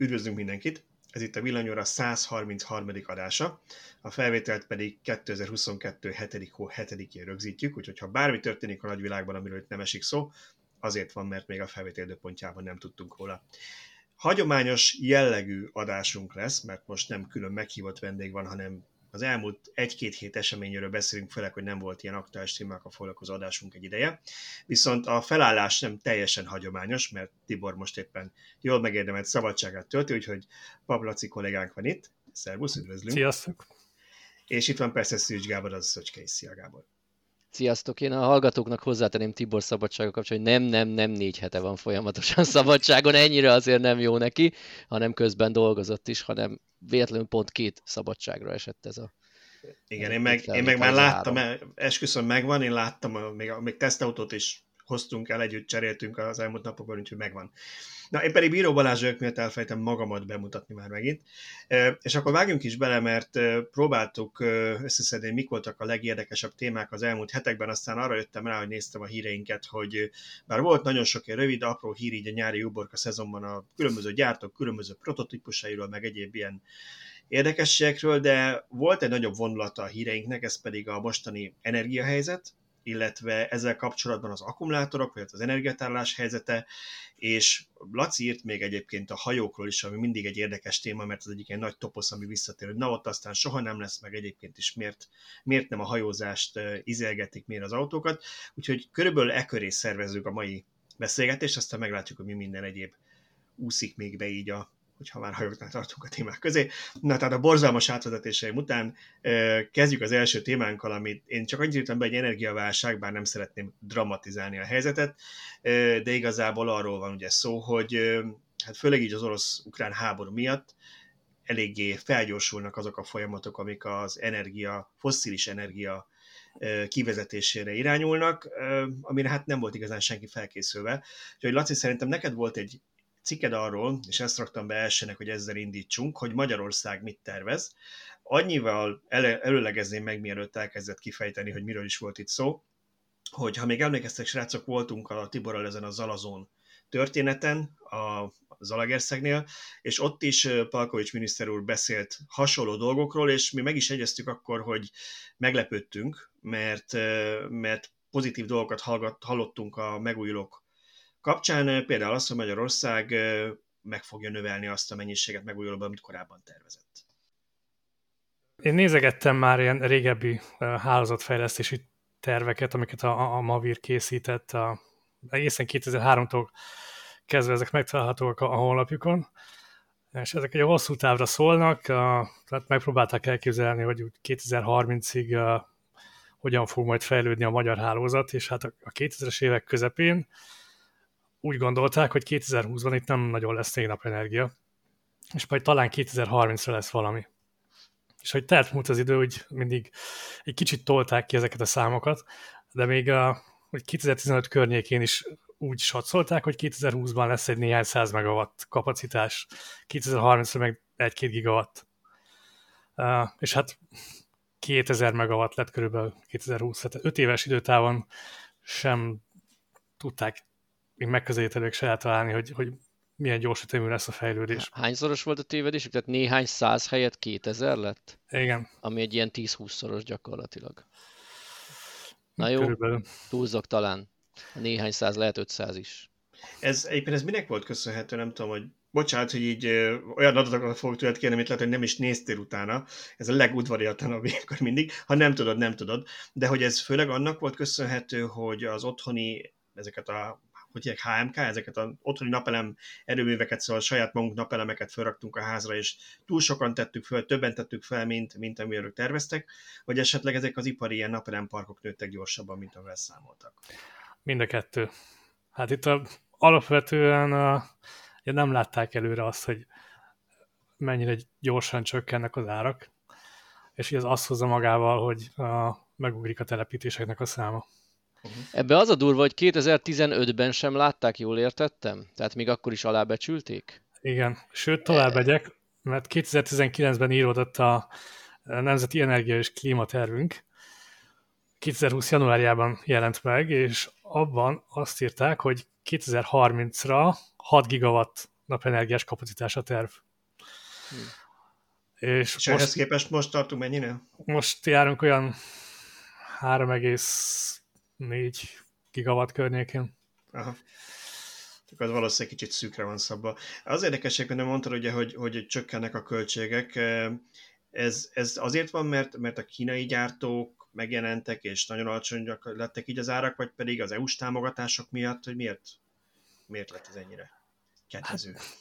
Üdvözlünk mindenkit! Ez itt a Villanyóra 133. adása, a felvételt pedig 2022. 7. hó 7-én rögzítjük, úgyhogy ha bármi történik a nagyvilágban, amiről itt nem esik szó, azért van, mert még a felvétel időpontjában nem tudtunk róla. Hagyományos jellegű adásunk lesz, mert most nem külön meghívott vendég van, hanem az elmúlt egy-két hét eseményről beszélünk, főleg, hogy nem volt ilyen aktuális témákkal foglalkozó adásunk egy ideje. Viszont a felállás nem teljesen hagyományos, mert Tibor most éppen jól megérdemelt szabadságát tölti, úgyhogy Pablaci kollégánk van itt. Szervusz, üdvözlünk! Sziasztok! És itt van persze Szűcs Gábor, az Szöcskei. Szia Gábor! Sziasztok! Én a hallgatóknak hozzátenném Tibor szabadsága kapcsolatban, hogy nem, nem, nem négy hete van folyamatosan szabadságon, ennyire azért nem jó neki, hanem közben dolgozott is, hanem véletlenül pont két szabadságra esett ez a igen, én meg, én meg már láttam, esküszöm megvan, én láttam, még, még tesztautót is hoztunk el, együtt cseréltünk az elmúlt napokban, úgyhogy megvan. Na, én pedig Bíró Balázs miatt elfejtem magamat bemutatni már megint. És akkor vágjunk is bele, mert próbáltuk összeszedni, mik voltak a legérdekesebb témák az elmúlt hetekben, aztán arra jöttem rá, hogy néztem a híreinket, hogy bár volt nagyon sok ilyen rövid, apró hír így a nyári uborka szezonban a különböző gyártók, különböző prototípusairól, meg egyéb ilyen érdekességekről, de volt egy nagyobb vonulata a híreinknek, ez pedig a mostani energiahelyzet, illetve ezzel kapcsolatban az akkumulátorok, vagy az energiatárlás helyzete, és Laci írt még egyébként a hajókról is, ami mindig egy érdekes téma, mert az egyik egy nagy toposz, ami visszatér, hogy na ott aztán soha nem lesz meg egyébként is, miért, miért nem a hajózást izelgetik, miért az autókat. Úgyhogy körülbelül e köré szervezzük a mai beszélgetést, aztán meglátjuk, hogy mi minden egyéb úszik még be így a hogyha már hajóknál tartunk a témák közé. Na, tehát a borzalmas átvezetéseim után kezdjük az első témánkkal, amit én csak annyit írtam be, egy energiaválság, bár nem szeretném dramatizálni a helyzetet, de igazából arról van ugye szó, hogy hát főleg így az orosz-ukrán háború miatt eléggé felgyorsulnak azok a folyamatok, amik az energia, fosszilis energia kivezetésére irányulnak, amire hát nem volt igazán senki felkészülve. Úgyhogy Laci, szerintem neked volt egy cikked arról, és ezt raktam be elsőnek, hogy ezzel indítsunk, hogy Magyarország mit tervez. Annyival el- előlegezném meg, mielőtt elkezdett kifejteni, hogy miről is volt itt szó, hogy ha még emlékeztek, srácok, voltunk a Tiborral ezen a Zalazón történeten, a Zalagerszegnél, és ott is Palkovics miniszter úr beszélt hasonló dolgokról, és mi meg is egyeztük akkor, hogy meglepődtünk, mert, mert pozitív dolgokat hallottunk a megújulók kapcsán például az, hogy Magyarország meg fogja növelni azt a mennyiséget megújulóban, amit korábban tervezett. Én nézegettem már ilyen régebbi hálózatfejlesztési terveket, amiket a, a Mavir készített, a, egészen 2003-tól kezdve ezek megtalálhatóak a, a honlapjukon, és ezek egy hosszú távra szólnak, a, tehát megpróbálták elképzelni, hogy 2030-ig a, hogyan fog majd fejlődni a magyar hálózat, és hát a, a 2000-es évek közepén úgy gondolták, hogy 2020-ban itt nem nagyon lesz napenergia, és majd talán 2030-ra lesz valami. És hogy telt múlt az idő, hogy mindig egy kicsit tolták ki ezeket a számokat, de még a, hogy 2015 környékén is úgy satszolták, hogy 2020-ban lesz egy néhány száz megawatt kapacitás, 2030-ra meg 1-2 gigawatt. Uh, és hát 2000 megawatt lett körülbelül 2020, tehát 5 éves időtávon sem tudták még megközelítőleg se eltalálni, hogy, hogy milyen gyors ütemű lesz a fejlődés. Hányszoros volt a tévedés? Tehát néhány száz helyett 2000 lett? Igen. Ami egy ilyen 10-20 szoros gyakorlatilag. Na jó, Körülbelül. túlzok talán. Néhány száz lehet 500 is. Ez egyébként ez minek volt köszönhető, nem tudom, hogy bocsánat, hogy így ö, olyan adatokat fogok tőled kérni, amit lehet, hogy nem is néztél utána, ez a legudvariatlanabb ilyenkor mindig, ha nem tudod, nem tudod, de hogy ez főleg annak volt köszönhető, hogy az otthoni ezeket a hogy hívják HMK, ezeket az otthoni napelem erőműveket, szóval saját magunk napelemeket felraktunk a házra, és túl sokan tettük fel, többen tettük fel, mint, mint amiről terveztek, vagy esetleg ezek az ipari ilyen napelemparkok nőttek gyorsabban, mint amivel számoltak? Mind a kettő. Hát itt a, alapvetően a, nem látták előre azt, hogy mennyire gyorsan csökkennek az árak, és ez azt hozza magával, hogy a, megugrik a telepítéseknek a száma. Uh-huh. Ebbe az a durva, hogy 2015-ben sem látták, jól értettem? Tehát még akkor is alábecsülték? Igen, sőt tovább megyek, mert 2019-ben íródott a Nemzeti Energia és Klímatervünk, 2020. januárjában jelent meg, és abban azt írták, hogy 2030-ra 6 gigawatt napenergiás kapacitás a terv. Hmm. És, és most, ehhez képest most tartunk mennyire? Most járunk olyan 3,4 gigawatt környékén. Aha. Csak az valószínűleg kicsit szűkre van szabva. Az érdekesség, hogy mondtad ugye, hogy, hogy csökkennek a költségek. Ez, ez azért van, mert, mert a kínai gyártók megjelentek, és nagyon alacsonyak lettek így az árak, vagy pedig az EU-s támogatások miatt, hogy miért, miért lett ez ennyire kedvező? Hát,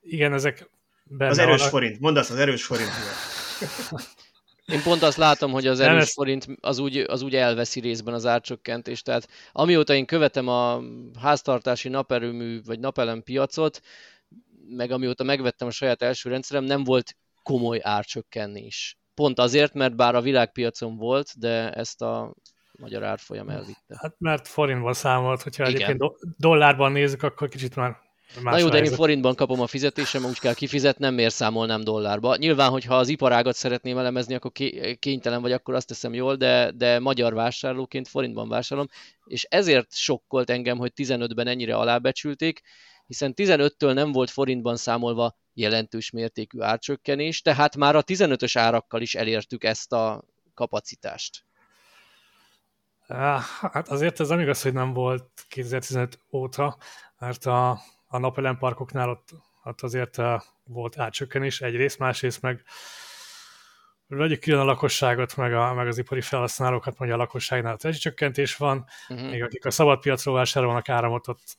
igen, ezek benne Az erős vannak. forint, mondd azt, az erős forint miatt. Én pont azt látom, hogy az erős forint az úgy, az úgy elveszi részben az árcsökkentést. Tehát amióta én követem a háztartási naperőmű vagy napelem piacot, meg amióta megvettem a saját első rendszerem, nem volt komoly árcsökkenés. Pont azért, mert bár a világpiacon volt, de ezt a magyar árfolyam elvitte. Hát mert forintban számolt, hogyha Igen. egyébként dollárban nézzük, akkor kicsit már Más Na jó, de én forintban kapom a fizetésem, úgy kell kifizetnem, miért számolnám dollárba. Nyilván, hogyha az iparágat szeretném elemezni, akkor kénytelen vagy, akkor azt teszem jól, de, de magyar vásárlóként forintban vásárolom, és ezért sokkolt engem, hogy 15-ben ennyire alábecsülték, hiszen 15-től nem volt forintban számolva jelentős mértékű árcsökkenés, tehát már a 15-ös árakkal is elértük ezt a kapacitást. Hát azért ez nem igaz, hogy nem volt 2015 óta, mert a a napelemparkoknál ott, ott azért uh, volt átcsökkenés egyrészt, másrészt meg vegyük külön a lakosságot, meg, a, meg az ipari felhasználókat, mondja a lakosságnál a csökkentés van, uh-huh. még akik a szabad piacról vásárolnak áramot, ott,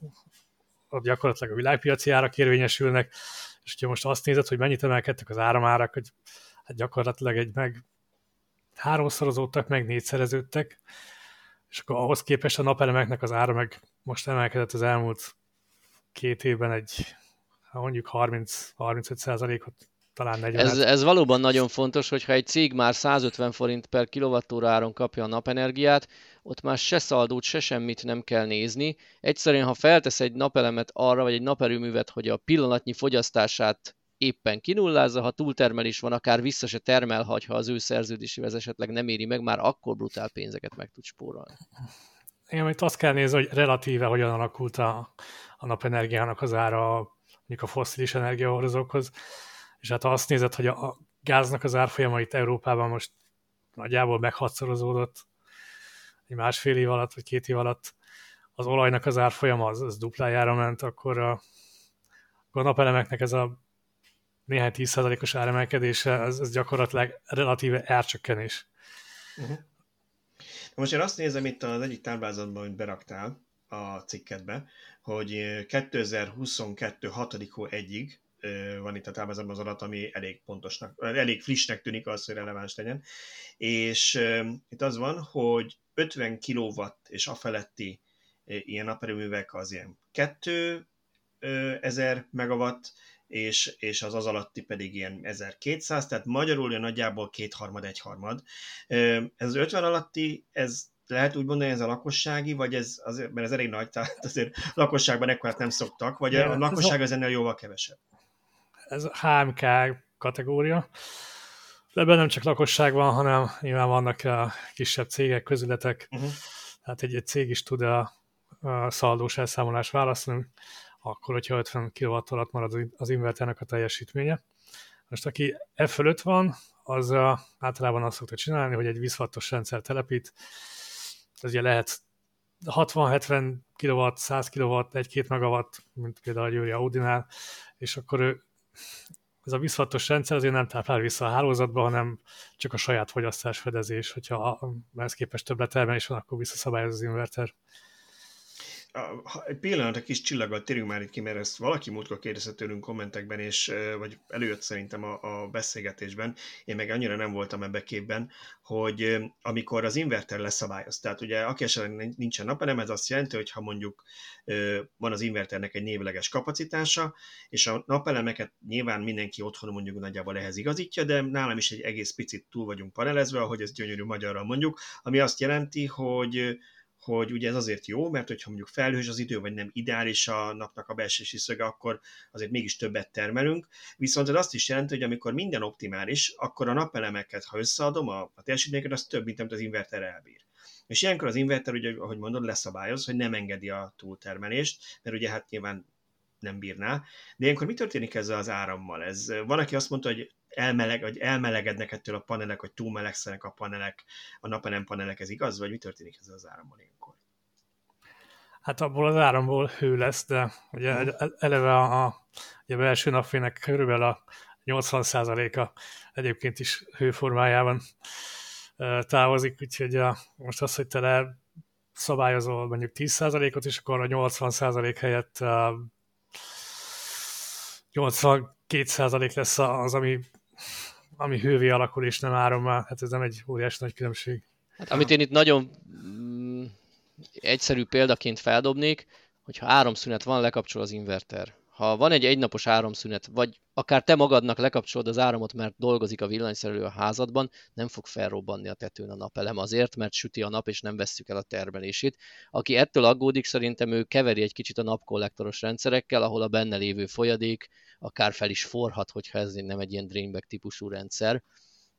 ott gyakorlatilag a világpiaci árak érvényesülnek, és hogyha most azt nézed, hogy mennyit emelkedtek az áramárak, hogy hát gyakorlatilag egy meg háromszorozódtak, meg négyszereződtek, és akkor ahhoz képest a napelemeknek az ára meg most emelkedett az elmúlt két évben egy mondjuk 30-35 százalékot, talán 40 ez, ez valóban nagyon fontos, hogyha egy cég már 150 forint per kilovattóra áron kapja a napenergiát, ott már se szaldót, se semmit nem kell nézni. Egyszerűen, ha feltesz egy napelemet arra, vagy egy naperőművet, hogy a pillanatnyi fogyasztását éppen kinullázza, ha túltermelés van, akár vissza se termel, ha az ő szerződésével esetleg nem éri meg, már akkor brutál pénzeket meg tud spórolni. Igen, itt azt kell nézni, hogy relatíve hogyan alakult a, a napenergiának az ára mondjuk a fosszilis energiahordozókhoz, és hát ha azt nézed, hogy a gáznak az árfolyama itt Európában most nagyjából meghatszorozódott egy másfél év alatt, vagy két év alatt, az olajnak az árfolyama az, az duplájára ment, akkor a, a napelemeknek ez a néhány tízszázalékos áremelkedése, az, az gyakorlatilag relatíve árcsökkenés. Uh-huh. Most én azt nézem itt az egyik táblázatban, hogy beraktál a cikkedbe, hogy 2022. 6. hó 1-ig van itt a táblázatban az adat, ami elég pontosnak, elég frissnek tűnik az, hogy releváns legyen. És itt az van, hogy 50 kW és afeletti ilyen naperőművek az ilyen 2000 megawatt, és, és az az alatti pedig ilyen 1200, tehát magyarul jön nagyjából kétharmad, egyharmad. Ez az 50 alatti, ez lehet úgy mondani, ez a lakossági, vagy ez azért, mert ez elég nagy, tehát azért lakosságban ekkorát nem szoktak, vagy ja, a lakosság az ennél jóval kevesebb? Ez a HMK kategória. De ebben nem csak lakosság van, hanem nyilván vannak a kisebb cégek, közületek, uh-huh. tehát egy, egy cég is tud a, a szaldós elszámolást választani, akkor, hogyha 50 kW alatt marad az inverternek a teljesítménye. Most aki e fölött van, az általában azt szokta csinálni, hogy egy vízfattos rendszer telepít, ez ugye lehet 60-70 kW, 100 kW, 1-2 megawatt, mint például a Győri Audinál, és akkor ő, ez a vízfattos rendszer azért nem táplál vissza a hálózatba, hanem csak a saját fogyasztás fedezés, hogyha ehhez képest többletermelés van, akkor visszaszabályoz az inverter egy pillanat, egy kis csillaggal térjünk már itt ki, mert ezt valaki múltkor kérdezte tőlünk kommentekben, és, vagy előjött szerintem a, a beszélgetésben, én meg annyira nem voltam ebbe képben, hogy amikor az inverter leszabályoz, tehát ugye aki esetleg nincsen napelem, ez azt jelenti, hogy ha mondjuk van az inverternek egy névleges kapacitása, és a napelemeket nyilván mindenki otthon mondjuk nagyjából ehhez igazítja, de nálam is egy egész picit túl vagyunk panelezve, ahogy ez gyönyörű magyarral mondjuk, ami azt jelenti, hogy hogy ugye ez azért jó, mert hogyha mondjuk felhős az idő, vagy nem ideális a napnak a belsési szöge, akkor azért mégis többet termelünk. Viszont ez azt is jelenti, hogy amikor minden optimális, akkor a napelemeket, ha összeadom, a, a teljesítményeket, az több, mint amit az inverter elbír. És ilyenkor az inverter, ugye, ahogy mondod, leszabályoz, hogy nem engedi a túltermelést, mert ugye hát nyilván nem bírná. De ilyenkor mi történik ezzel az árammal? Ez, van, aki azt mondta, hogy elmeleg, hogy elmelegednek ettől a panelek, hogy túl melegszenek a panelek, a napelem panelek, ez igaz, vagy mi történik ezzel az árammal ilyenkor? Hát abból az áramból hő lesz, de ugye mhm. eleve a, a, a belső napfénynek körülbelül a 80%-a egyébként is hőformájában távozik, úgyhogy a, most az, hogy te le szabályozol mondjuk 10%-ot, és akkor a 80% helyett 82% lesz az, ami, ami hővé alakul, és nem árammá. Hát ez nem egy óriási nagy különbség. Hát, amit én itt nagyon mm, egyszerű példaként feldobnék, hogyha áramszünet van, lekapcsol az inverter ha van egy egynapos áramszünet, vagy akár te magadnak lekapcsolod az áramot, mert dolgozik a villanyszerelő a házadban, nem fog felrobbanni a tetőn a napelem azért, mert süti a nap, és nem vesszük el a termelését. Aki ettől aggódik, szerintem ő keveri egy kicsit a napkollektoros rendszerekkel, ahol a benne lévő folyadék akár fel is forhat, hogyha ez nem egy ilyen drainback típusú rendszer.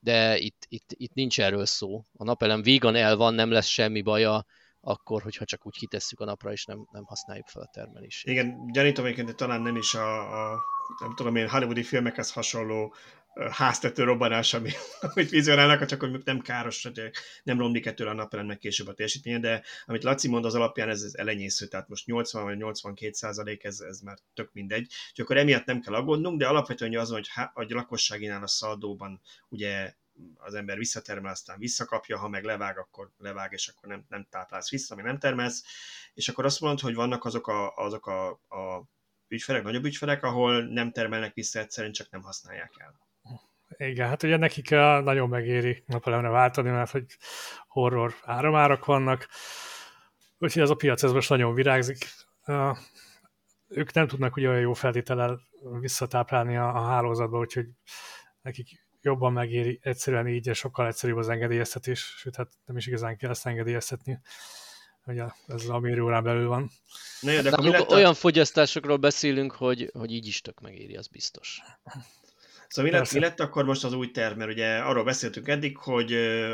De itt, itt, itt nincs erről szó. A napelem vígan el van, nem lesz semmi baja, akkor, hogyha csak úgy kitesszük a napra, és nem, nem használjuk fel a termelést. Igen, gyanítom egyébként, hogy talán nem is a, a nem tudom én, hollywoodi filmekhez hasonló háztető robbanás, ami, amit vizionálnak, csak hogy nem káros, hogy nem romlik ettől a napelemnek később a teljesítménye, de amit Laci mond az alapján, ez, ez elenyésző, tehát most 80 vagy 82 százalék, ez, ez már tök mindegy. Úgyhogy akkor emiatt nem kell aggódnunk, de alapvetően az, hogy a lakosságinál a szaldóban ugye az ember visszatermel, aztán visszakapja, ha meg levág, akkor levág, és akkor nem, nem táplálsz vissza, meg nem termelsz, és akkor azt mondod, hogy vannak azok a, azok a, a ügyfelek, nagyobb ügyfelek, ahol nem termelnek vissza, egyszerűen csak nem használják el. Igen, hát ugye nekik nagyon megéri napelemre váltani, mert hogy horror áramárak vannak, úgyhogy ez a piac ez most nagyon virágzik. Ők nem tudnak ugye olyan jó feltétellel visszatáplálni a, a hálózatba, úgyhogy nekik jobban megéri egyszerűen így, és sokkal egyszerűbb az engedélyeztetés, sőt, hát nem is igazán kell ezt engedélyeztetni. Ugye ez a mérőórán belül van. Na jó, de akkor a... olyan fogyasztásokról beszélünk, hogy, hogy így is tök megéri, az biztos. Szóval mi lett, mi lett akkor most az új terv? Mert ugye arról beszéltünk eddig, hogy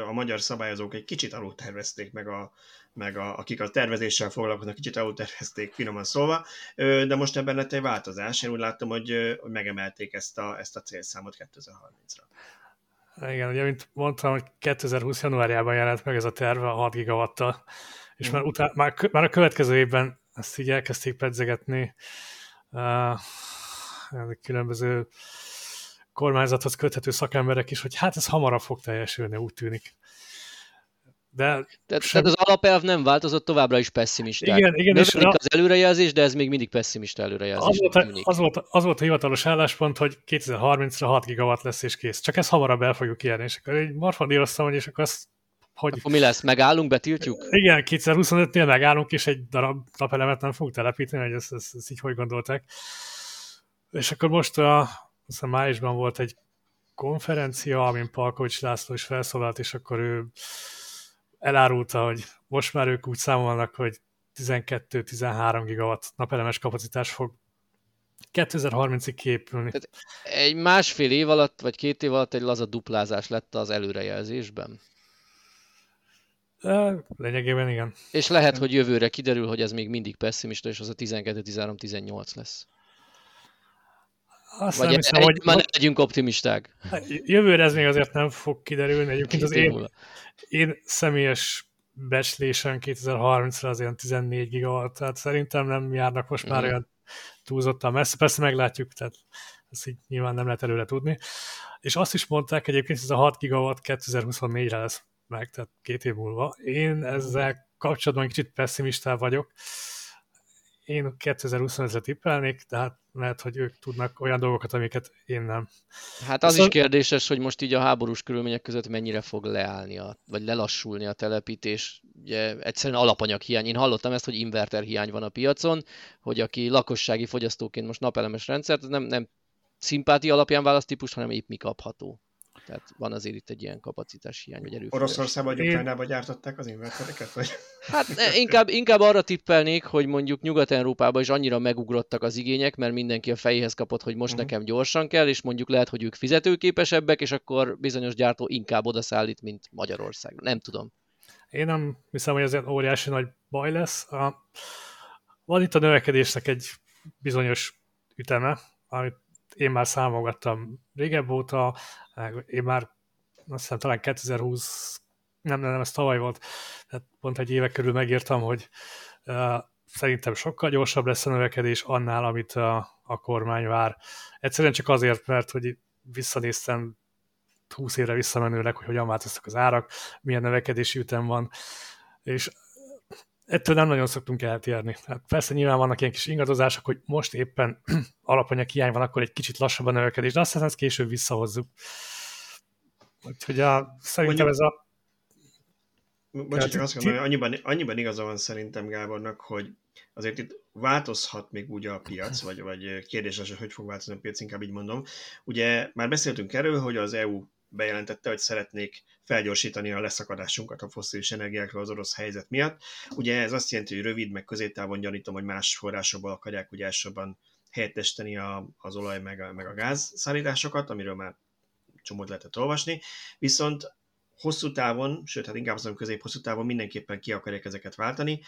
a magyar szabályozók egy kicsit alul tervezték meg a, meg a, akik a tervezéssel foglalkoznak, kicsit tervezték, finoman szólva, de most ebben lett egy változás. Én úgy láttam, hogy, hogy megemelték ezt a, ezt a célszámot 2030-ra. Igen, ugye, mint mondtam, hogy 2020. januárjában jelent meg ez a terve a 6 gigawattal, és mm. már, után, már, már a következő évben ezt így elkezdték pedzegetni uh, különböző kormányzathoz köthető szakemberek is, hogy hát ez hamarabb fog teljesülni, úgy tűnik. De tehát, sem... tehát az alapelv nem változott, továbbra is pessimista. Igen, igen. a... az előrejelzés, de ez még mindig pessimista előrejelzés. Az volt, a, az, volt, az volt a hivatalos álláspont, hogy 2030-ra 6 gigawatt lesz és kész. Csak ezt hamarabb el fogjuk érni. És akkor egy marfadíroztam, hogy és akkor azt hogy... Akkor mi lesz? Megállunk, betiltjuk? Igen, 2025-nél megállunk, és egy darab napelemet nem fogunk telepíteni, hogy ezt, ezt, ezt így hogy gondolták. És akkor most a, aztán májusban volt egy konferencia, amin Palkovics László is felszólalt, és akkor ő elárulta, hogy most már ők úgy számolnak, hogy 12-13 gigawatt napelemes kapacitás fog 2030-ig képülni. Tehát egy másfél év alatt, vagy két év alatt egy laza duplázás lett az előrejelzésben? Lényegében igen. És lehet, hogy jövőre kiderül, hogy ez még mindig pessimista, és az a 12-13-18 lesz. Azt Vagy nem hiszem, hogy... Már ne legyünk optimisták. Jövőre ez még azért nem fog kiderülni. Egyébként az én, én személyes becslésem 2030-ra az ilyen 14 gigawatt, tehát szerintem nem járnak most már mm. olyan túlzottan messze. Persze meglátjuk, tehát ezt így nyilván nem lehet előre tudni. És azt is mondták egyébként, hogy ez a 6 gigawatt 2024-re lesz meg, tehát két év múlva. Én ezzel kapcsolatban kicsit pessimistá vagyok én 2025-re tippelnék, tehát lehet, hogy ők tudnak olyan dolgokat, amiket én nem. Hát az Viszont... is kérdéses, hogy most így a háborús körülmények között mennyire fog leállni, a, vagy lelassulni a telepítés. Ugye egyszerűen alapanyag hiány. Én hallottam ezt, hogy inverter hiány van a piacon, hogy aki lakossági fogyasztóként most napelemes rendszert, nem, nem szimpátia alapján választ típus, hanem épp mi kapható. Tehát van azért itt egy ilyen kapacitás hiány, vagy erőforrás. Oroszországban vagy Ukrajnában gyártották az invertereket? Vagy? Hát inkább, inkább arra tippelnék, hogy mondjuk Nyugat-Európában is annyira megugrottak az igények, mert mindenki a fejéhez kapott, hogy most uh-huh. nekem gyorsan kell, és mondjuk lehet, hogy ők fizetőképesebbek, és akkor bizonyos gyártó inkább odaszállít, mint Magyarország. Nem tudom. Én nem hiszem, hogy ez egy óriási nagy baj lesz. A... Van itt a növekedésnek egy bizonyos üteme, amit én már számogattam régebb óta, én már azt hiszem talán 2020, nem, nem, nem, ez tavaly volt, tehát pont egy éve körül megírtam, hogy uh, szerintem sokkal gyorsabb lesz a növekedés annál, amit a, a kormány vár. Egyszerűen csak azért, mert hogy visszanéztem 20 évre visszamenőleg, hogy hogyan változtak az árak, milyen növekedési ütem van, és ettől nem nagyon szoktunk eltérni. Hát persze nyilván vannak ilyen kis ingadozások, hogy most éppen alapanyag hiány van, akkor egy kicsit lassabb a növekedés, de azt ezt később visszahozzuk. Úgyhogy a, szerintem ez a... Bocsánat, csak azt mondom, hogy annyiban, annyiban igaza van szerintem Gábornak, hogy azért itt változhat még úgy a piac, vagy, vagy kérdéses, hogy hogy fog változni a piac, inkább így mondom. Ugye már beszéltünk erről, hogy az EU bejelentette, hogy szeretnék felgyorsítani a leszakadásunkat a foszilis energiákról az orosz helyzet miatt. Ugye ez azt jelenti, hogy rövid, meg középtávon gyanítom, hogy más forrásokból akarják ugye elsősorban helyettesteni a, az olaj meg a, meg a gáz szállításokat, amiről már csomót lehetett olvasni, viszont hosszú távon, sőt, hát inkább azon közép-hosszú távon mindenképpen ki akarják ezeket váltani,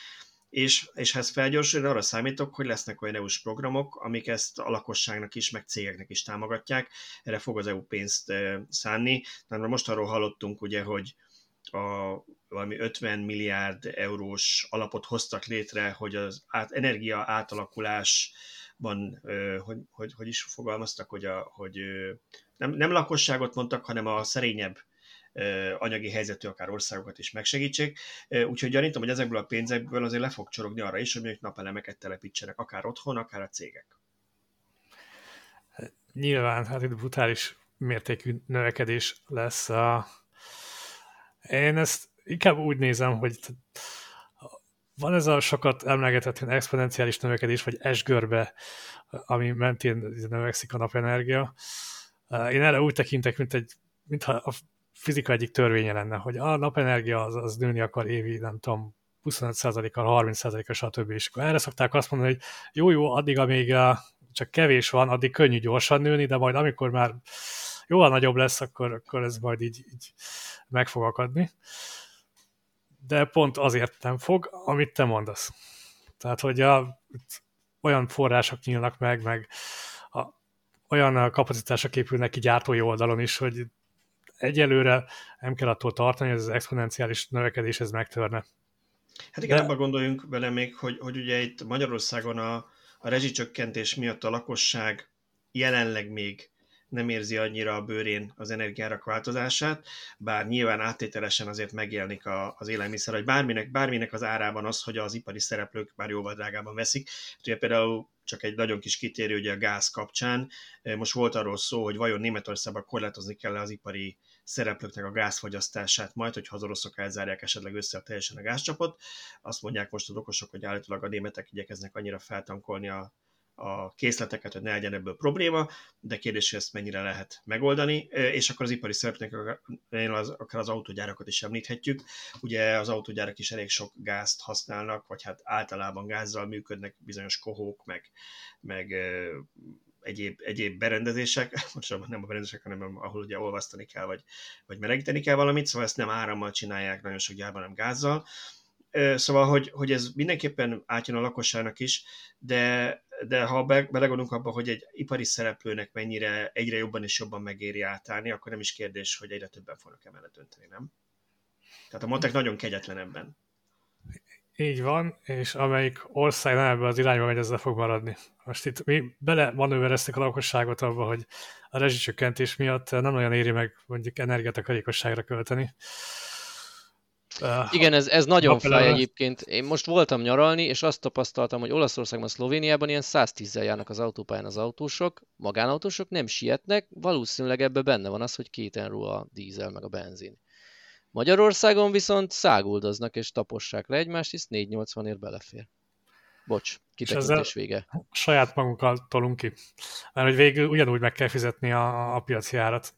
és, és ez felgyorsul, arra számítok, hogy lesznek olyan EU-s programok, amik ezt a lakosságnak is, meg cégeknek is támogatják, erre fog az EU pénzt szánni. Tehát most arról hallottunk ugye, hogy a valami 50 milliárd eurós alapot hoztak létre, hogy az át, energia átalakulásban, hogy, hogy, hogy is fogalmaztak, hogy, a, hogy nem, nem lakosságot mondtak, hanem a szerényebb anyagi helyzetű akár országokat is megsegítsék. Úgyhogy gyanítom, hogy ezekből a pénzekből azért le fog csorogni arra is, hogy mondjuk napelemeket telepítsenek, akár otthon, akár a cégek. Nyilván, hát itt brutális mértékű növekedés lesz. Én ezt inkább úgy nézem, hogy van ez a sokat emlegetett exponenciális növekedés, vagy S-görbe, ami mentén növekszik a napenergia. Én erre úgy tekintek, mint egy, mintha a fizika egyik törvénye lenne, hogy a napenergia az, az nőni akar évi, nem tudom, 25%-kal, 30%-kal, stb. És akkor erre szokták azt mondani, hogy jó, jó, addig, amíg csak kevés van, addig könnyű gyorsan nőni, de majd amikor már jóval nagyobb lesz, akkor, akkor ez majd így, így meg fog akadni. De pont azért nem fog, amit te mondasz. Tehát, hogy a, olyan források nyílnak meg, meg a, olyan kapacitások épülnek ki gyártói oldalon is, hogy egyelőre nem kell attól tartani, hogy ez az exponenciális növekedés ez megtörne. Hát igen, De... abban gondoljunk vele még, hogy, hogy ugye itt Magyarországon a, a rezsicsökkentés miatt a lakosság jelenleg még nem érzi annyira a bőrén az energiárak változását, bár nyilván áttételesen azért megjelenik a, az élelmiszer, hogy bárminek, bárminek az árában az, hogy az ipari szereplők már jóval drágában veszik. Ugye például csak egy nagyon kis kitérő ugye a gáz kapcsán. Most volt arról szó, hogy vajon Németországban korlátozni kell az ipari szereplőknek a gázfogyasztását, majd, hogyha az oroszok elzárják esetleg össze a teljesen a gázcsapot. Azt mondják most az okosok, hogy állítólag a németek igyekeznek annyira feltankolni a a készleteket, hogy ne legyen ebből probléma, de kérdés, hogy ezt mennyire lehet megoldani, és akkor az ipari szereplőknek, az, akár az autógyárakat is említhetjük. Ugye az autógyárak is elég sok gázt használnak, vagy hát általában gázzal működnek bizonyos kohók, meg, meg egyéb, egyéb berendezések, most nem a berendezések, hanem ahol ugye olvasztani kell, vagy, vagy melegíteni kell valamit, szóval ezt nem árammal csinálják nagyon sok gyárban, nem gázzal. Szóval, hogy, hogy ez mindenképpen átjön a lakosságnak is, de, de ha be, belegondolunk abba, hogy egy ipari szereplőnek mennyire egyre jobban és jobban megéri átállni, akkor nem is kérdés, hogy egyre többen fognak emellett dönteni, nem? Tehát a matek nagyon kegyetlen ebben. Így van, és amelyik ország nem ebbe az irányba megy, ezzel fog maradni. Most itt mi bele manővereztek a lakosságot abba, hogy a rezsicsökkentés miatt nem nagyon éri meg mondjuk energiatakarékosságra költeni. Igen, ez, ez nagyon fáj egyébként. Én most voltam nyaralni, és azt tapasztaltam, hogy Olaszországban, Szlovéniában ilyen 110-zel járnak az autópályán az autósok, magánautósok nem sietnek, valószínűleg ebbe benne van az, hogy két a dízel meg a benzin. Magyarországon viszont száguldoznak és tapossák le egymást, hisz 480-ért belefér. Bocs, kitekintés vége. Saját magunkkal tolunk ki. Mert hogy végül ugyanúgy meg kell fizetni a, a piaci árat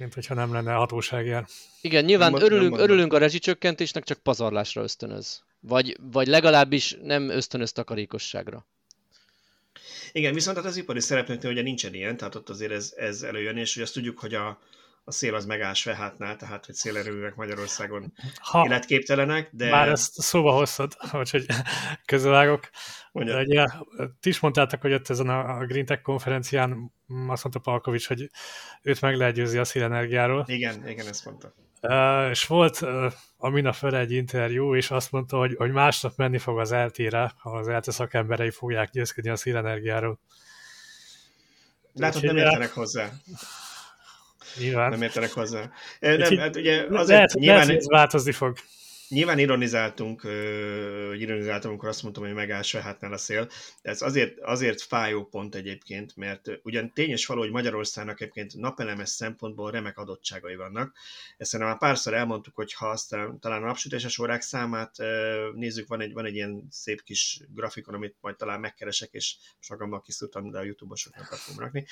mint hogyha nem lenne hatóságjár. Igen, nyilván nem, örülünk, nem örülünk a rezsicsökkentésnek, csak pazarlásra ösztönöz. Vagy, vagy legalábbis nem ösztönöz takarékosságra. Igen, viszont hát az ipari szereplőknél ugye nincsen ilyen, tehát ott azért ez, ez előjön, és hogy azt tudjuk, hogy a, a szél az megáll hátnál, tehát hogy szélerőművek Magyarországon ha életképtelenek, de... Már ezt szóba hoztad, hogy közölágok. De ugye, ti is mondtátok, hogy ott ezen a Green Tech konferencián azt mondta Palkovics, hogy őt meg lehet győzni a szélenergiáról. Igen, igen, ezt mondta. Uh, és volt uh, a minap fel egy interjú, és azt mondta, hogy, hogy másnap menni fog az eltére, ahol az ELTE szakemberei fogják győzködni a szélenergiáról. Látod, nem értenek hozzá. Nyilván. Nem értenek hozzá. Nem, hát ugye azért lehet, nyilván, lehet, változni fog. Nyilván ironizáltunk, ironizáltunk, amikor azt mondtam, hogy megáll Sehátnál a szél, de ez azért, azért fájó pont egyébként, mert ugyan tényes való, hogy Magyarországnak egyébként napelemes szempontból remek adottságai vannak. Ezt már párszor elmondtuk, hogy ha aztán talán a napsütéses órák számát nézzük, van egy, van egy ilyen szép kis grafikon, amit majd talán megkeresek, és magammal kiszúrtam, de a YouTube-osoknak fogom rakni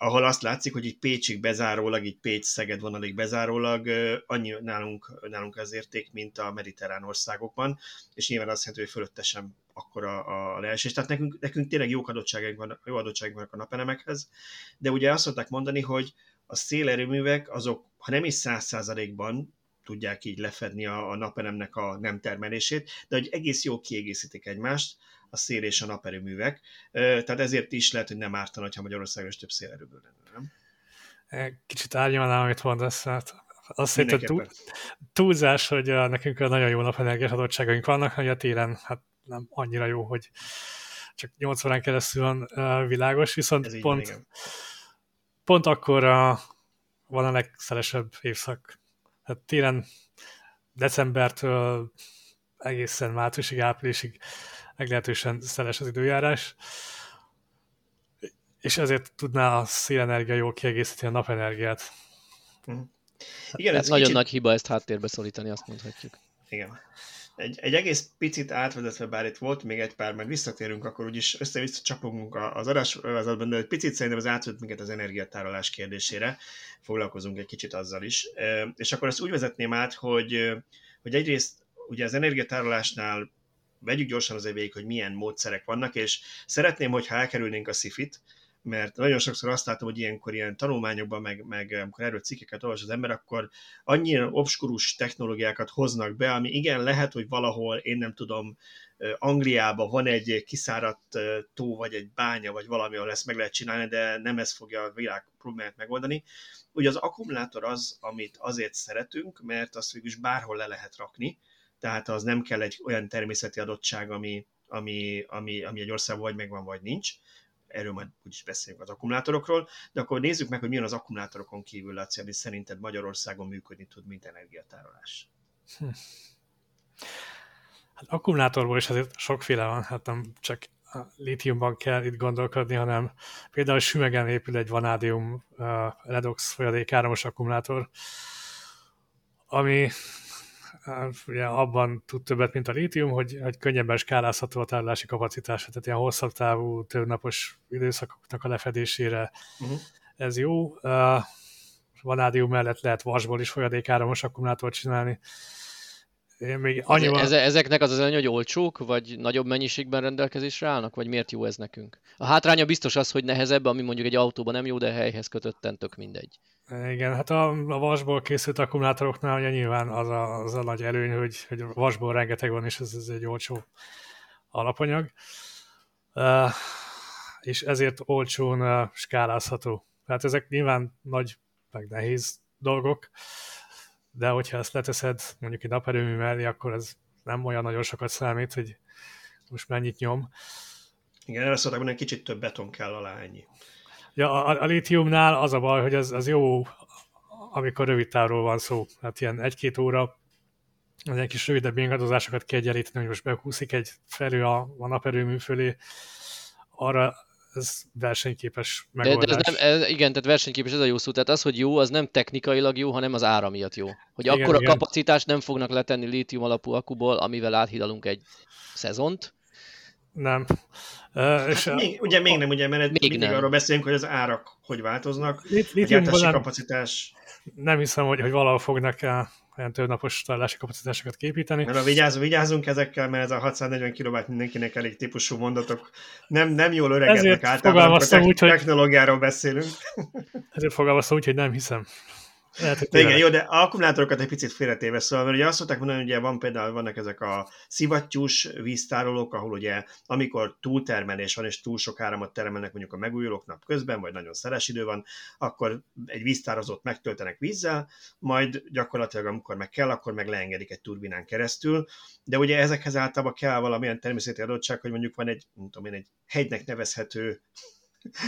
ahol azt látszik, hogy így Pécsig bezárólag, így Pécs-Szeged vonalig bezárólag annyi nálunk, nálunk az érték, mint a mediterrán országokban, és nyilván azt jelenti, hogy fölötte sem akkora a leesés. Tehát nekünk, nekünk tényleg jó adottságaink vannak, jó adottságaink vannak a napelemekhez, de ugye azt szokták mondani, hogy a szélerőművek azok, ha nem is száz százalékban tudják így lefedni a, a napelemnek a nem termelését, de hogy egész jó kiegészítik egymást, a szél és a naperőművek. Tehát ezért is lehet, hogy nem ártana, ha Magyarországon is több szélerőből lenne, nem? Kicsit árnyalnám, amit mondasz, hát azt hiszem, túl, túlzás, hogy nekünk nagyon jó napenergiás adottságaink vannak, hogy a télen hát nem annyira jó, hogy csak 8 órán keresztül van világos, viszont pont, van, pont akkor a, van a legszelesebb évszak. Hát télen decembertől egészen márciusig, áprilisig meglehetősen szeles az időjárás, és ezért tudná a szélenergia jól kiegészíteni a napenergiát. Mm. Igen, ez nagyon kicsit... nagy hiba ezt háttérbe szorítani, azt mondhatjuk. Igen. Egy, egy egész picit átvezetve, bár itt volt még egy pár, majd visszatérünk, akkor úgyis össze-vissza csapogunk az adásvezetben, de egy picit szerintem az átvezet minket az energiatárolás kérdésére, foglalkozunk egy kicsit azzal is. És akkor ezt úgy vezetném át, hogy, hogy egyrészt ugye az energiatárolásnál vegyük gyorsan azért végig, hogy milyen módszerek vannak, és szeretném, hogyha elkerülnénk a szifit, mert nagyon sokszor azt látom, hogy ilyenkor ilyen tanulmányokban, meg, meg amikor erről cikkeket olvas az ember, akkor annyira obskurus technológiákat hoznak be, ami igen, lehet, hogy valahol, én nem tudom, Angliában van egy kiszáradt tó, vagy egy bánya, vagy valami, ahol ezt meg lehet csinálni, de nem ez fogja a világ problémát megoldani. Ugye az akkumulátor az, amit azért szeretünk, mert azt végül is bárhol le lehet rakni, tehát az nem kell egy olyan természeti adottság, ami, ami, ami, ami egy országban vagy megvan, vagy nincs. Erről majd úgyis beszélünk az akkumulátorokról, de akkor nézzük meg, hogy milyen az akkumulátorokon kívül, Laci, ami szerinted Magyarországon működni tud, mint energiatárolás. Hm. Hát akkumulátorból is azért sokféle van, hát nem csak a lítiumban kell itt gondolkodni, hanem például Sümegen épül egy vanádium uh, redox folyadék áramos akkumulátor, ami ugye abban tud többet, mint a lítium, hogy, hogy könnyebben skálázható a tárolási kapacitása, tehát ilyen hosszabb távú, többnapos időszakoknak a lefedésére uh-huh. ez jó. Uh, vanádium mellett lehet vasból is folyadékáramos akkumulátort csinálni. Én még annyival... Ez, ezeknek az az előny, hogy olcsók, vagy nagyobb mennyiségben rendelkezésre állnak, vagy miért jó ez nekünk? A hátránya biztos az, hogy nehezebb, ami mondjuk egy autóban nem jó, de helyhez kötötten tök mindegy. Igen, hát a, a vasból készült akkumulátoroknál ugye nyilván az a, az a nagy előny, hogy, hogy vasból rengeteg van, és ez, ez egy olcsó alapanyag. Uh, és ezért olcsón uh, skálázható. Tehát ezek nyilván nagy, meg nehéz dolgok, de hogyha ezt leteszed mondjuk egy naperőmű mellé, akkor ez nem olyan nagyon sokat számít, hogy most mennyit nyom. Igen, erre szóltak, hogy kicsit több beton kell alá ennyi. Ja, a, a litiumnál az a baj, hogy az, az jó, amikor rövid távról van szó. Hát ilyen egy-két óra, az egy kis rövidebb ingadozásokat kell egyenlíteni, hogy most bekúszik egy felül a, a naperőmű fölé, arra ez versenyképes megoldás. De, de ez nem, ez, igen, tehát versenyképes ez a jó szó. Tehát az, hogy jó, az nem technikailag jó, hanem az ára miatt jó. Hogy igen, akkor a kapacitást nem fognak letenni lítium alapú akuból, amivel áthidalunk egy szezont. Nem. Uh, és hát még, ugye még nem, ugye, mert még mindig nem. arról beszélünk, hogy az árak hogy változnak, Lit- a gyártási kapacitás. Nem hiszem, hogy, hogy valahol fognak el olyan több napos találási kapacitásokat képíteni. Mert a vigyázunk, vigyázunk ezekkel, mert ez a 640 kW mindenkinek elég típusú mondatok. Nem, nem jól öregednek általában, amikor úgy, technológiáról hogy... beszélünk. Ezért fogalmaztam úgy, hogy nem hiszem. Lehet, de igen, jó, de akkumulátorokat egy picit félretéve, szóval, mert ugye azt szokták mondani, hogy ugye van például vannak ezek a szivattyús víztárolók, ahol ugye amikor túltermelés van, és túl sok áramot termelnek mondjuk a megújulók nap közben, vagy nagyon szeles idő van, akkor egy víztározót megtöltenek vízzel, majd gyakorlatilag amikor meg kell, akkor meg leengedik egy turbinán keresztül, de ugye ezekhez általában kell valamilyen természeti adottság, hogy mondjuk van egy, nem tudom én, egy hegynek nevezhető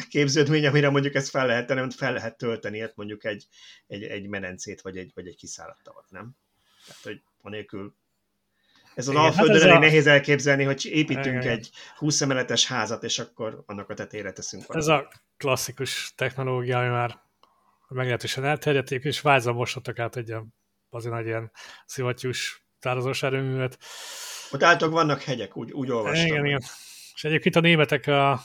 képződmény, amire mondjuk ezt fel lehet tenni, fel lehet tölteni, hát mondjuk egy, egy, egy menencét, vagy egy, vagy egy kiszállott nem? Tehát, hogy anélkül ez az Alföldön hát elég a... nehéz elképzelni, hogy építünk Igen. egy 20 emeletes házat, és akkor annak a tetére teszünk valamit. Ez a klasszikus technológia, ami már meglehetősen elterjedt, és Vájza mostottak át egy azért nagy ilyen szivattyús tározós erőművet. Ott általában vannak hegyek, úgy, úgy olvastam. Igen, igen. És egyébként a németek a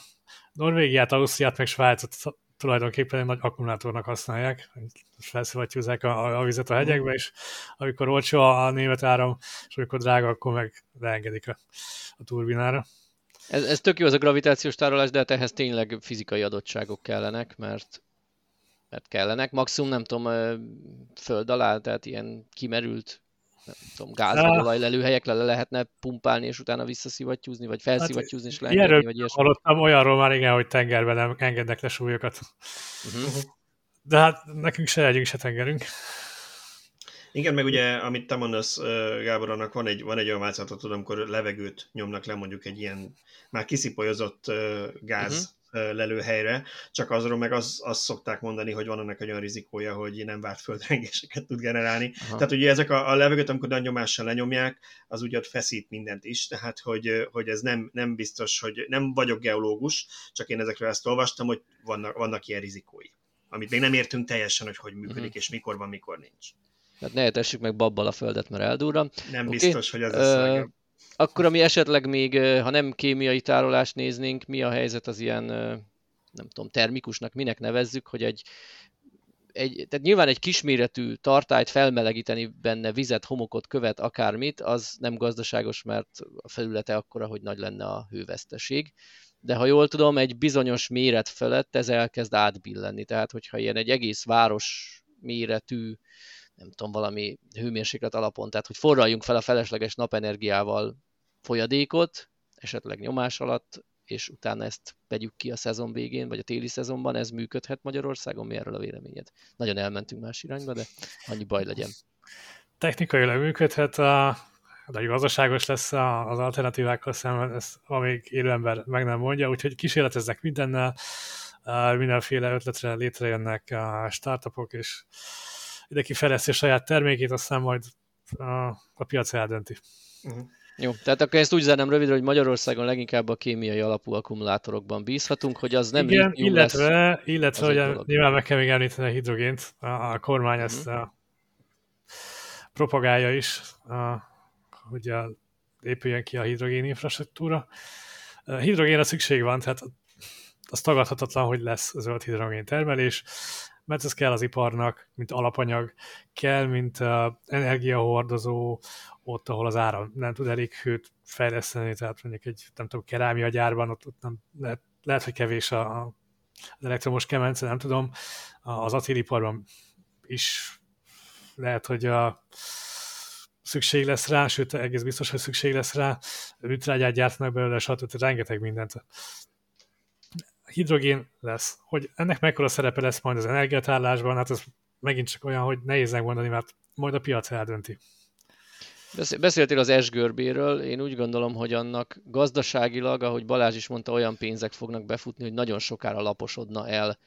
Norvégiát, Ausztriát, meg Svájcot tulajdonképpen egy nagy akkumulátornak használják, felszivattyúzzák a, a vizet a hegyekbe, és amikor olcsó a, német áram, és amikor drága, akkor meg leengedik a, a turbinára. Ez, ez tök jó az a gravitációs tárolás, de hát ehhez tényleg fizikai adottságok kellenek, mert, mert kellenek. Maximum nem tudom, föld alá, tehát ilyen kimerült nem tudom, gáz vagy olajlelőhelyekre le lehetne pumpálni, és utána visszaszivattyúzni, vagy felszivattyúzni, és leengedni, hát, vagy ilyesmi. Hallottam olyanról már igen, hogy tengerben nem engednek le súlyokat. Uh-huh. De hát nekünk se legyünk, se tengerünk. Igen, meg ugye, amit te mondasz, Gábor, annak van egy, van egy olyan változatot, amikor levegőt nyomnak le mondjuk egy ilyen már kiszipolyozott gáz uh-huh lelőhelyre, csak azról meg azt az szokták mondani, hogy van annak egy olyan rizikója, hogy nem várt földrengéseket tud generálni. Aha. Tehát ugye ezek a, a levegőt, amikor nagy nyomással lenyomják, az ugye ott feszít mindent is, tehát hogy, hogy ez nem, nem biztos, hogy nem vagyok geológus, csak én ezekről ezt olvastam, hogy vannak, vannak ilyen rizikói, amit még nem értünk teljesen, hogy hogy működik, uh-huh. és mikor van, mikor nincs. Hát ne meg babbal a földet, mert eldurra. Nem okay. biztos, hogy ez lesz uh, akkor, ami esetleg még, ha nem kémiai tárolást néznénk, mi a helyzet az ilyen, nem tudom, termikusnak, minek nevezzük, hogy egy, egy, tehát nyilván egy kisméretű tartályt felmelegíteni benne vizet, homokot, követ, akármit, az nem gazdaságos, mert a felülete akkora, hogy nagy lenne a hőveszteség. De ha jól tudom, egy bizonyos méret felett ez elkezd átbillenni. Tehát, hogyha ilyen egy egész város méretű nem tudom, valami hőmérséklet alapon, tehát hogy forraljunk fel a felesleges napenergiával folyadékot, esetleg nyomás alatt, és utána ezt vegyük ki a szezon végén, vagy a téli szezonban, ez működhet Magyarországon? Mi erről a véleményed? Nagyon elmentünk más irányba, de annyi baj legyen. Technikailag működhet, de gazdaságos lesz az alternatívákkal szemben, ezt amíg élő ember meg nem mondja, úgyhogy kísérleteznek mindennel, mindenféle ötletre létrejönnek a startupok, és mindenki fejleszti saját termékét, aztán majd a, a piac eldönti. Uh-huh. Jó, tehát akkor ezt úgy zárnám rövidre, hogy Magyarországon leginkább a kémiai alapú akkumulátorokban bízhatunk, hogy az nem Igen, illetve, lesz, illetve hogy nyilván meg kell még említeni a hidrogént, a, a kormány uh-huh. ezt a, propagálja is, a, hogy a, épüljön ki a hidrogén infrastruktúra. A hidrogénre szükség van, tehát az tagadhatatlan, hogy lesz zöld hidrogén termelés mert ez kell az iparnak, mint alapanyag, kell, mint uh, energiahordozó, ott, ahol az áram nem tud elég hőt fejleszteni, tehát mondjuk egy, nem tudom, kerámia gyárban, ott, ott nem, lehet, lehet, hogy kevés a, az elektromos kemence, nem tudom, az acéliparban is lehet, hogy a, szükség lesz rá, sőt, egész biztos, hogy szükség lesz rá, műtrágyát gyártanak belőle, stb. rengeteg mindent hidrogén lesz. Hogy ennek mekkora szerepe lesz majd az energiatárlásban, hát ez megint csak olyan, hogy nehéz megmondani, mert majd a piac eldönti. Beszéltél az esgörbéről, én úgy gondolom, hogy annak gazdaságilag, ahogy Balázs is mondta, olyan pénzek fognak befutni, hogy nagyon sokára laposodna el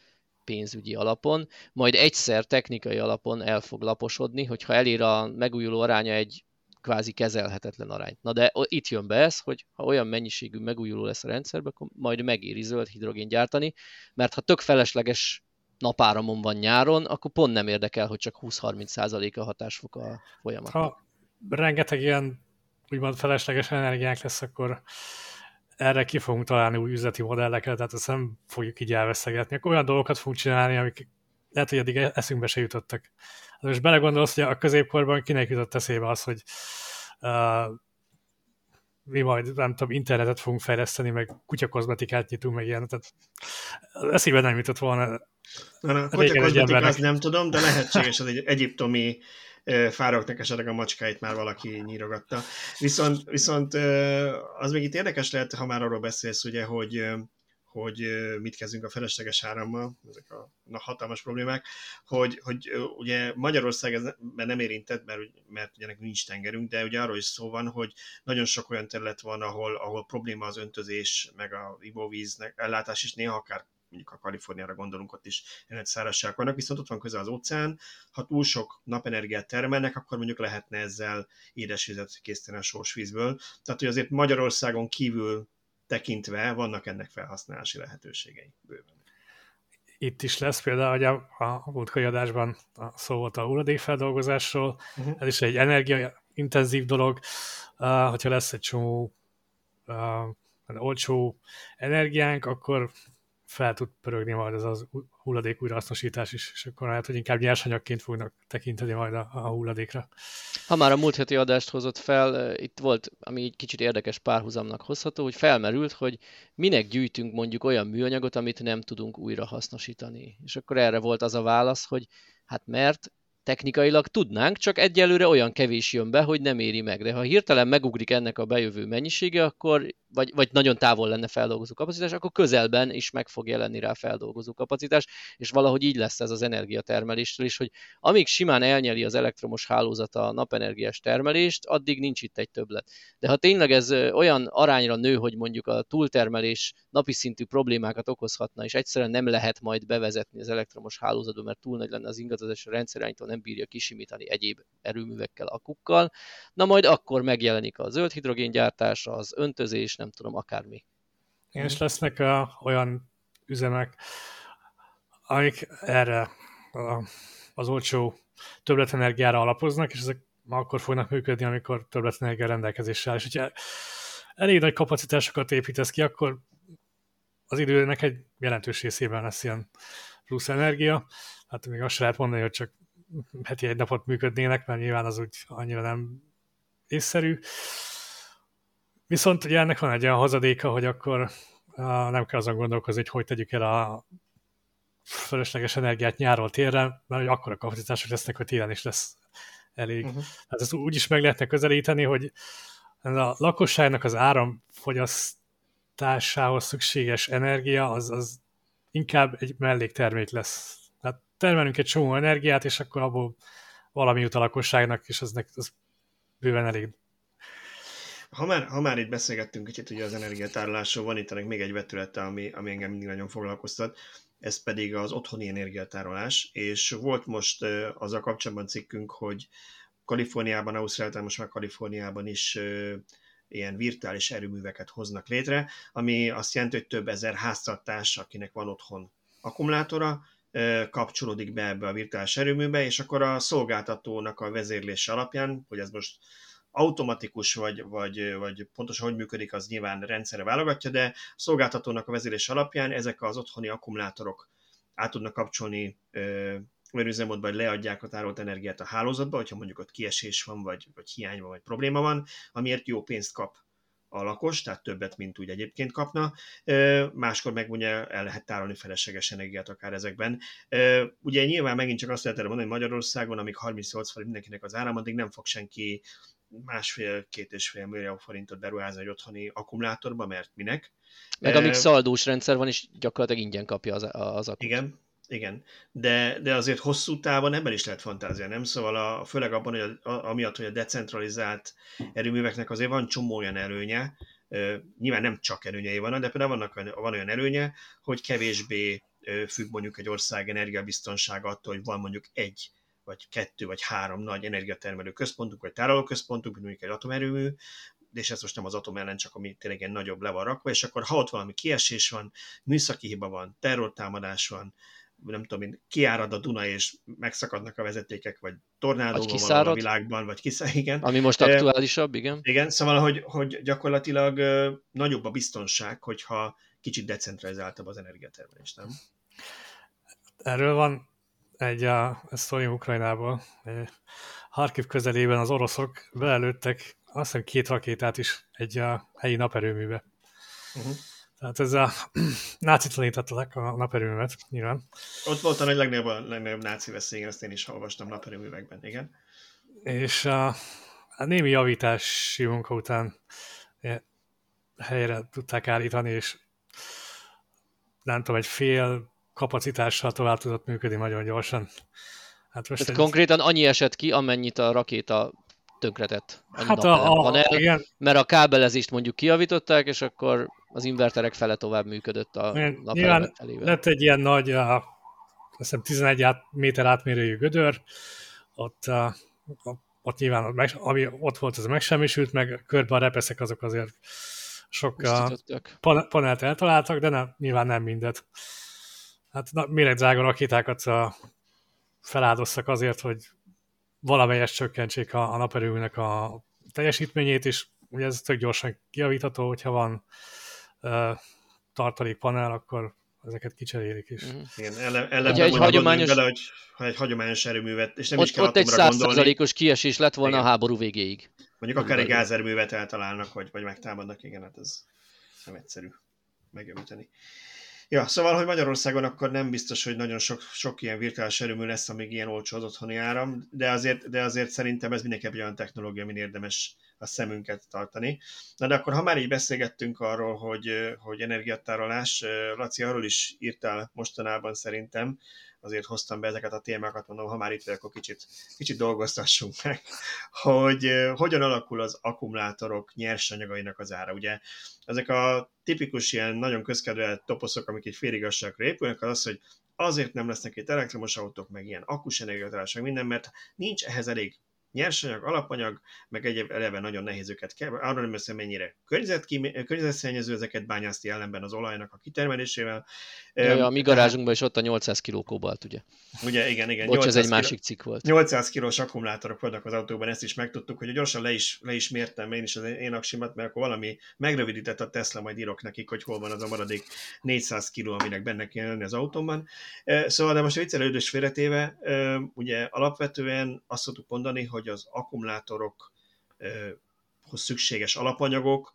pénzügyi alapon, majd egyszer technikai alapon el fog laposodni, hogyha elér a megújuló aránya egy kvázi kezelhetetlen arányt. Na de itt jön be ez, hogy ha olyan mennyiségű megújuló lesz a rendszerben, akkor majd megéri zöld hidrogén gyártani, mert ha tök felesleges napáramon van nyáron, akkor pont nem érdekel, hogy csak 20-30% a hatásfok a folyamat. Ha rengeteg ilyen úgymond felesleges energiánk lesz, akkor erre ki fogunk találni új üzleti modelleket, tehát ezt nem fogjuk így elveszegetni. Akkor olyan dolgokat fogunk csinálni, amik lehet, hogy eddig eszünkbe se jutottak. Most belegondolsz, hogy a középkorban kinek jutott eszébe az, hogy uh, mi majd, nem tudom, internetet fogunk fejleszteni, meg kutyakozmetikát nyitunk, meg ilyen. Tehát eszébe nem jutott volna. Na, na, kutyakozmetik azt nem tudom, de lehetséges, az egy egyiptomi fároknak esetleg a macskáit már valaki nyírogatta. Viszont, viszont az még itt érdekes lehet, ha már arról beszélsz, ugye, hogy hogy mit kezdünk a felesleges árammal, ezek a na, hatalmas problémák, hogy, hogy ugye Magyarország ez nem érintett, mert, mert ugye nincs tengerünk, de ugye arról is szó van, hogy nagyon sok olyan terület van, ahol, ahol probléma az öntözés, meg a ivóvíznek ellátás is, néha akár mondjuk a Kaliforniára gondolunk, ott is jelent szárazság vannak, viszont ott van közel az óceán, ha túl sok napenergiát termelnek, akkor mondjuk lehetne ezzel édesvizet készíteni a sósvízből. Tehát, hogy azért Magyarországon kívül tekintve vannak ennek felhasználási lehetőségei bőven. Itt is lesz például, hogy a, a múltkori adásban szó volt a hulladékfeldolgozásról, uh-huh. ez is egy energiaintenzív dolog, uh, hogyha lesz egy csomó uh, olcsó energiánk, akkor fel tud pörögni majd ez az hulladék újrahasznosítás is, és akkor lehet, hogy inkább nyersanyagként fognak tekinteni majd a, a hulladékra. Ha már a múlt heti adást hozott fel, itt volt, ami egy kicsit érdekes párhuzamnak hozható, hogy felmerült, hogy minek gyűjtünk mondjuk olyan műanyagot, amit nem tudunk újra hasznosítani. És akkor erre volt az a válasz, hogy hát mert technikailag tudnánk, csak egyelőre olyan kevés jön be, hogy nem éri meg. De ha hirtelen megugrik ennek a bejövő mennyisége, akkor, vagy, vagy nagyon távol lenne feldolgozó kapacitás, akkor közelben is meg fog jelenni rá feldolgozó kapacitás, és valahogy így lesz ez az energiatermeléstől is, hogy amíg simán elnyeli az elektromos hálózat a napenergiás termelést, addig nincs itt egy többlet. De ha tényleg ez olyan arányra nő, hogy mondjuk a túltermelés napi szintű problémákat okozhatna, és egyszerűen nem lehet majd bevezetni az elektromos hálózatba, mert túl nagy lenne az ingadozás, a rendszeránytól nem bírja kisimítani egyéb erőművekkel, akukkal, na majd akkor megjelenik a zöld hidrogéngyártás, az öntözés, nem tudom, akármi. És lesznek a, olyan üzemek, amik erre az olcsó többletenergiára alapoznak, és ezek akkor fognak működni, amikor többletenergia rendelkezésre áll. És hogyha elég nagy kapacitásokat építesz ki, akkor az időnek egy jelentős részében lesz ilyen plusz energia. Hát még azt lehet mondani, hogy csak heti egy napot működnének, mert nyilván az úgy annyira nem észszerű. Viszont ugye ennek van egy olyan hozadéka, hogy akkor nem kell azon gondolkozni, hogy hogy tegyük el a fölösleges energiát nyáról térre, mert hogy akkor a kapacitások lesznek, hogy télen is lesz elég. Uh-huh. Hát ezt úgy is meg lehetne közelíteni, hogy a lakosságnak az áramfogyasztásához szükséges energia az, az inkább egy melléktermék lesz. Tehát termelünk egy csomó energiát, és akkor abból valami jut a lakosságnak, és az, az bőven elég. Ha már, ha már itt beszélgettünk kicsit ugye az energiatárolásról, van itt még egy vetülete, ami, ami engem mindig nagyon foglalkoztat, ez pedig az otthoni energiatárolás, és volt most az a kapcsolatban cikkünk, hogy Kaliforniában, Ausztráliában, most már Kaliforniában is ilyen virtuális erőműveket hoznak létre, ami azt jelenti, hogy több ezer háztartás, akinek van otthon akkumulátora, kapcsolódik be ebbe a virtuális erőműbe, és akkor a szolgáltatónak a vezérlése alapján, hogy ez most automatikus, vagy, vagy, vagy pontosan hogy működik, az nyilván rendszerre válogatja, de a szolgáltatónak a vezérlése alapján ezek az otthoni akkumulátorok át tudnak kapcsolni olyan üzemmódban, leadják a tárolt energiát a hálózatba, hogyha mondjuk ott kiesés van, vagy, vagy hiány van, vagy probléma van, amiért jó pénzt kap a lakos, tehát többet, mint úgy egyébként kapna. Máskor meg ugye el lehet tárolni felesleges energiát akár ezekben. Ugye nyilván megint csak azt lehet erre mondani, hogy Magyarországon, amíg 38 forint mindenkinek az áram, addig nem fog senki másfél-két és fél millió forintot beruházni egy otthoni akkumulátorba, mert minek. Meg amíg szaldós rendszer van, és gyakorlatilag ingyen kapja az, az akut. Igen, igen, de, de azért hosszú távon ebben is lehet fantázia, nem? Szóval a, főleg abban, hogy a, a, amiatt, hogy a decentralizált erőműveknek azért van csomó olyan előnye, uh, nyilván nem csak előnyei vannak, de például vannak, van olyan előnye, hogy kevésbé uh, függ mondjuk egy ország energiabiztonsága attól, hogy van mondjuk egy vagy kettő, vagy három nagy energiatermelő központunk, vagy tárolóközpontunk, mint mondjuk egy atomerőmű, és ez most nem az atom ellen, csak ami tényleg ilyen nagyobb le van rakva, és akkor ha ott valami kiesés van, műszaki hiba van, terrortámadás van, nem tudom én, kiárad a Duna, és megszakadnak a vezetékek, vagy tornádó van a világban, vagy kiszárad, igen. Ami most aktuálisabb, igen. Igen, szóval, hogy, hogy gyakorlatilag nagyobb a biztonság, hogyha kicsit decentralizáltabb az energiatermelés, nem? Erről van egy a, a sztori Ukrajnából. Harkiv közelében az oroszok belelőttek azt hiszem két rakétát is egy a helyi naperőműbe. Uh-huh. Tehát ez a nácitlanították a naperőművet, nyilván. Ott volt a nagy legnagyobb, a legnagyobb náci veszély, ezt én is olvastam naperőművekben, igen. És a, a némi javítási munka után helyre tudták állítani, és nem tudom, egy fél kapacitással tovább tudott működni nagyon gyorsan. Hát most Tehát egy... konkrétan annyi esett ki, amennyit a rakéta tönkretett. Hát a, a, panel, igen. Mert a kábelezést mondjuk kiavították, és akkor az inverterek fele tovább működött a napelemek felével. Lett egy ilyen nagy, a, azt hiszem 11 át, méter átmérőjű gödör, ott, a, ott nyilván meg, ami ott volt, az megsemmisült, meg körbe a repeszek azok azért sok pan, panelt eltaláltak, de nem, nyilván nem mindet. Hát na, drága rakétákat a, feláldoztak azért, hogy valamelyes csökkentsék a, a naperőműnek a teljesítményét, és ugye ez tök gyorsan kiavítható, hogyha van uh, tartalékpanel, akkor ezeket kicserélik is. Mm. Igen, ele, eleve egy hagyományos... Bele, hogy ha egy hagyományos erőművet, és nem ott, is kell ott egy százszerzalékos kiesés lett volna igen. a háború végéig. Mondjuk akár egy gázerőművet eltalálnak, vagy, vagy megtámadnak, igen, hát ez nem egyszerű megjavítani. Ja, szóval, hogy Magyarországon akkor nem biztos, hogy nagyon sok, sok ilyen virtuális erőmű lesz, amíg ilyen olcsó az otthoni áram, de azért, de azért szerintem ez mindenképp olyan technológia, amin érdemes a szemünket tartani. Na de akkor, ha már így beszélgettünk arról, hogy, hogy energiatárolás, Laci arról is írtál mostanában szerintem, azért hoztam be ezeket a témákat, mondom, ha már itt vagy, akkor kicsit, kicsit dolgoztassunk meg, hogy hogyan alakul az akkumulátorok nyersanyagainak az ára. Ugye ezek a tipikus ilyen nagyon közkedvelt toposzok, amik egy féligasságra épülnek, az az, hogy azért nem lesznek itt elektromos autók, meg ilyen akkus energiatárság, minden, mert nincs ehhez elég nyersanyag, alapanyag, meg egyéb eleve nagyon nehéz őket kell. Arra nem beszél, mennyire környezetszennyező ezeket bányászti ellenben az olajnak a kitermelésével. Ja, ja, a mi garázsunkban is ott a 800 kg kobalt, ugye? Ugye, igen, igen. Bocs, ez egy másik cikk volt. 800 kilós akkumulátorok vannak az autóban, ezt is megtudtuk, hogy gyorsan le is, le is mértem én is az én aksimat, mert akkor valami megrövidített a Tesla, majd írok nekik, hogy hol van az a maradék 400 kg, aminek benne kell lenni az autóban. Szóval, de most a viccelődős félretéve, ugye alapvetően azt szoktuk mondani, hogy hogy az akkumulátorokhoz szükséges alapanyagok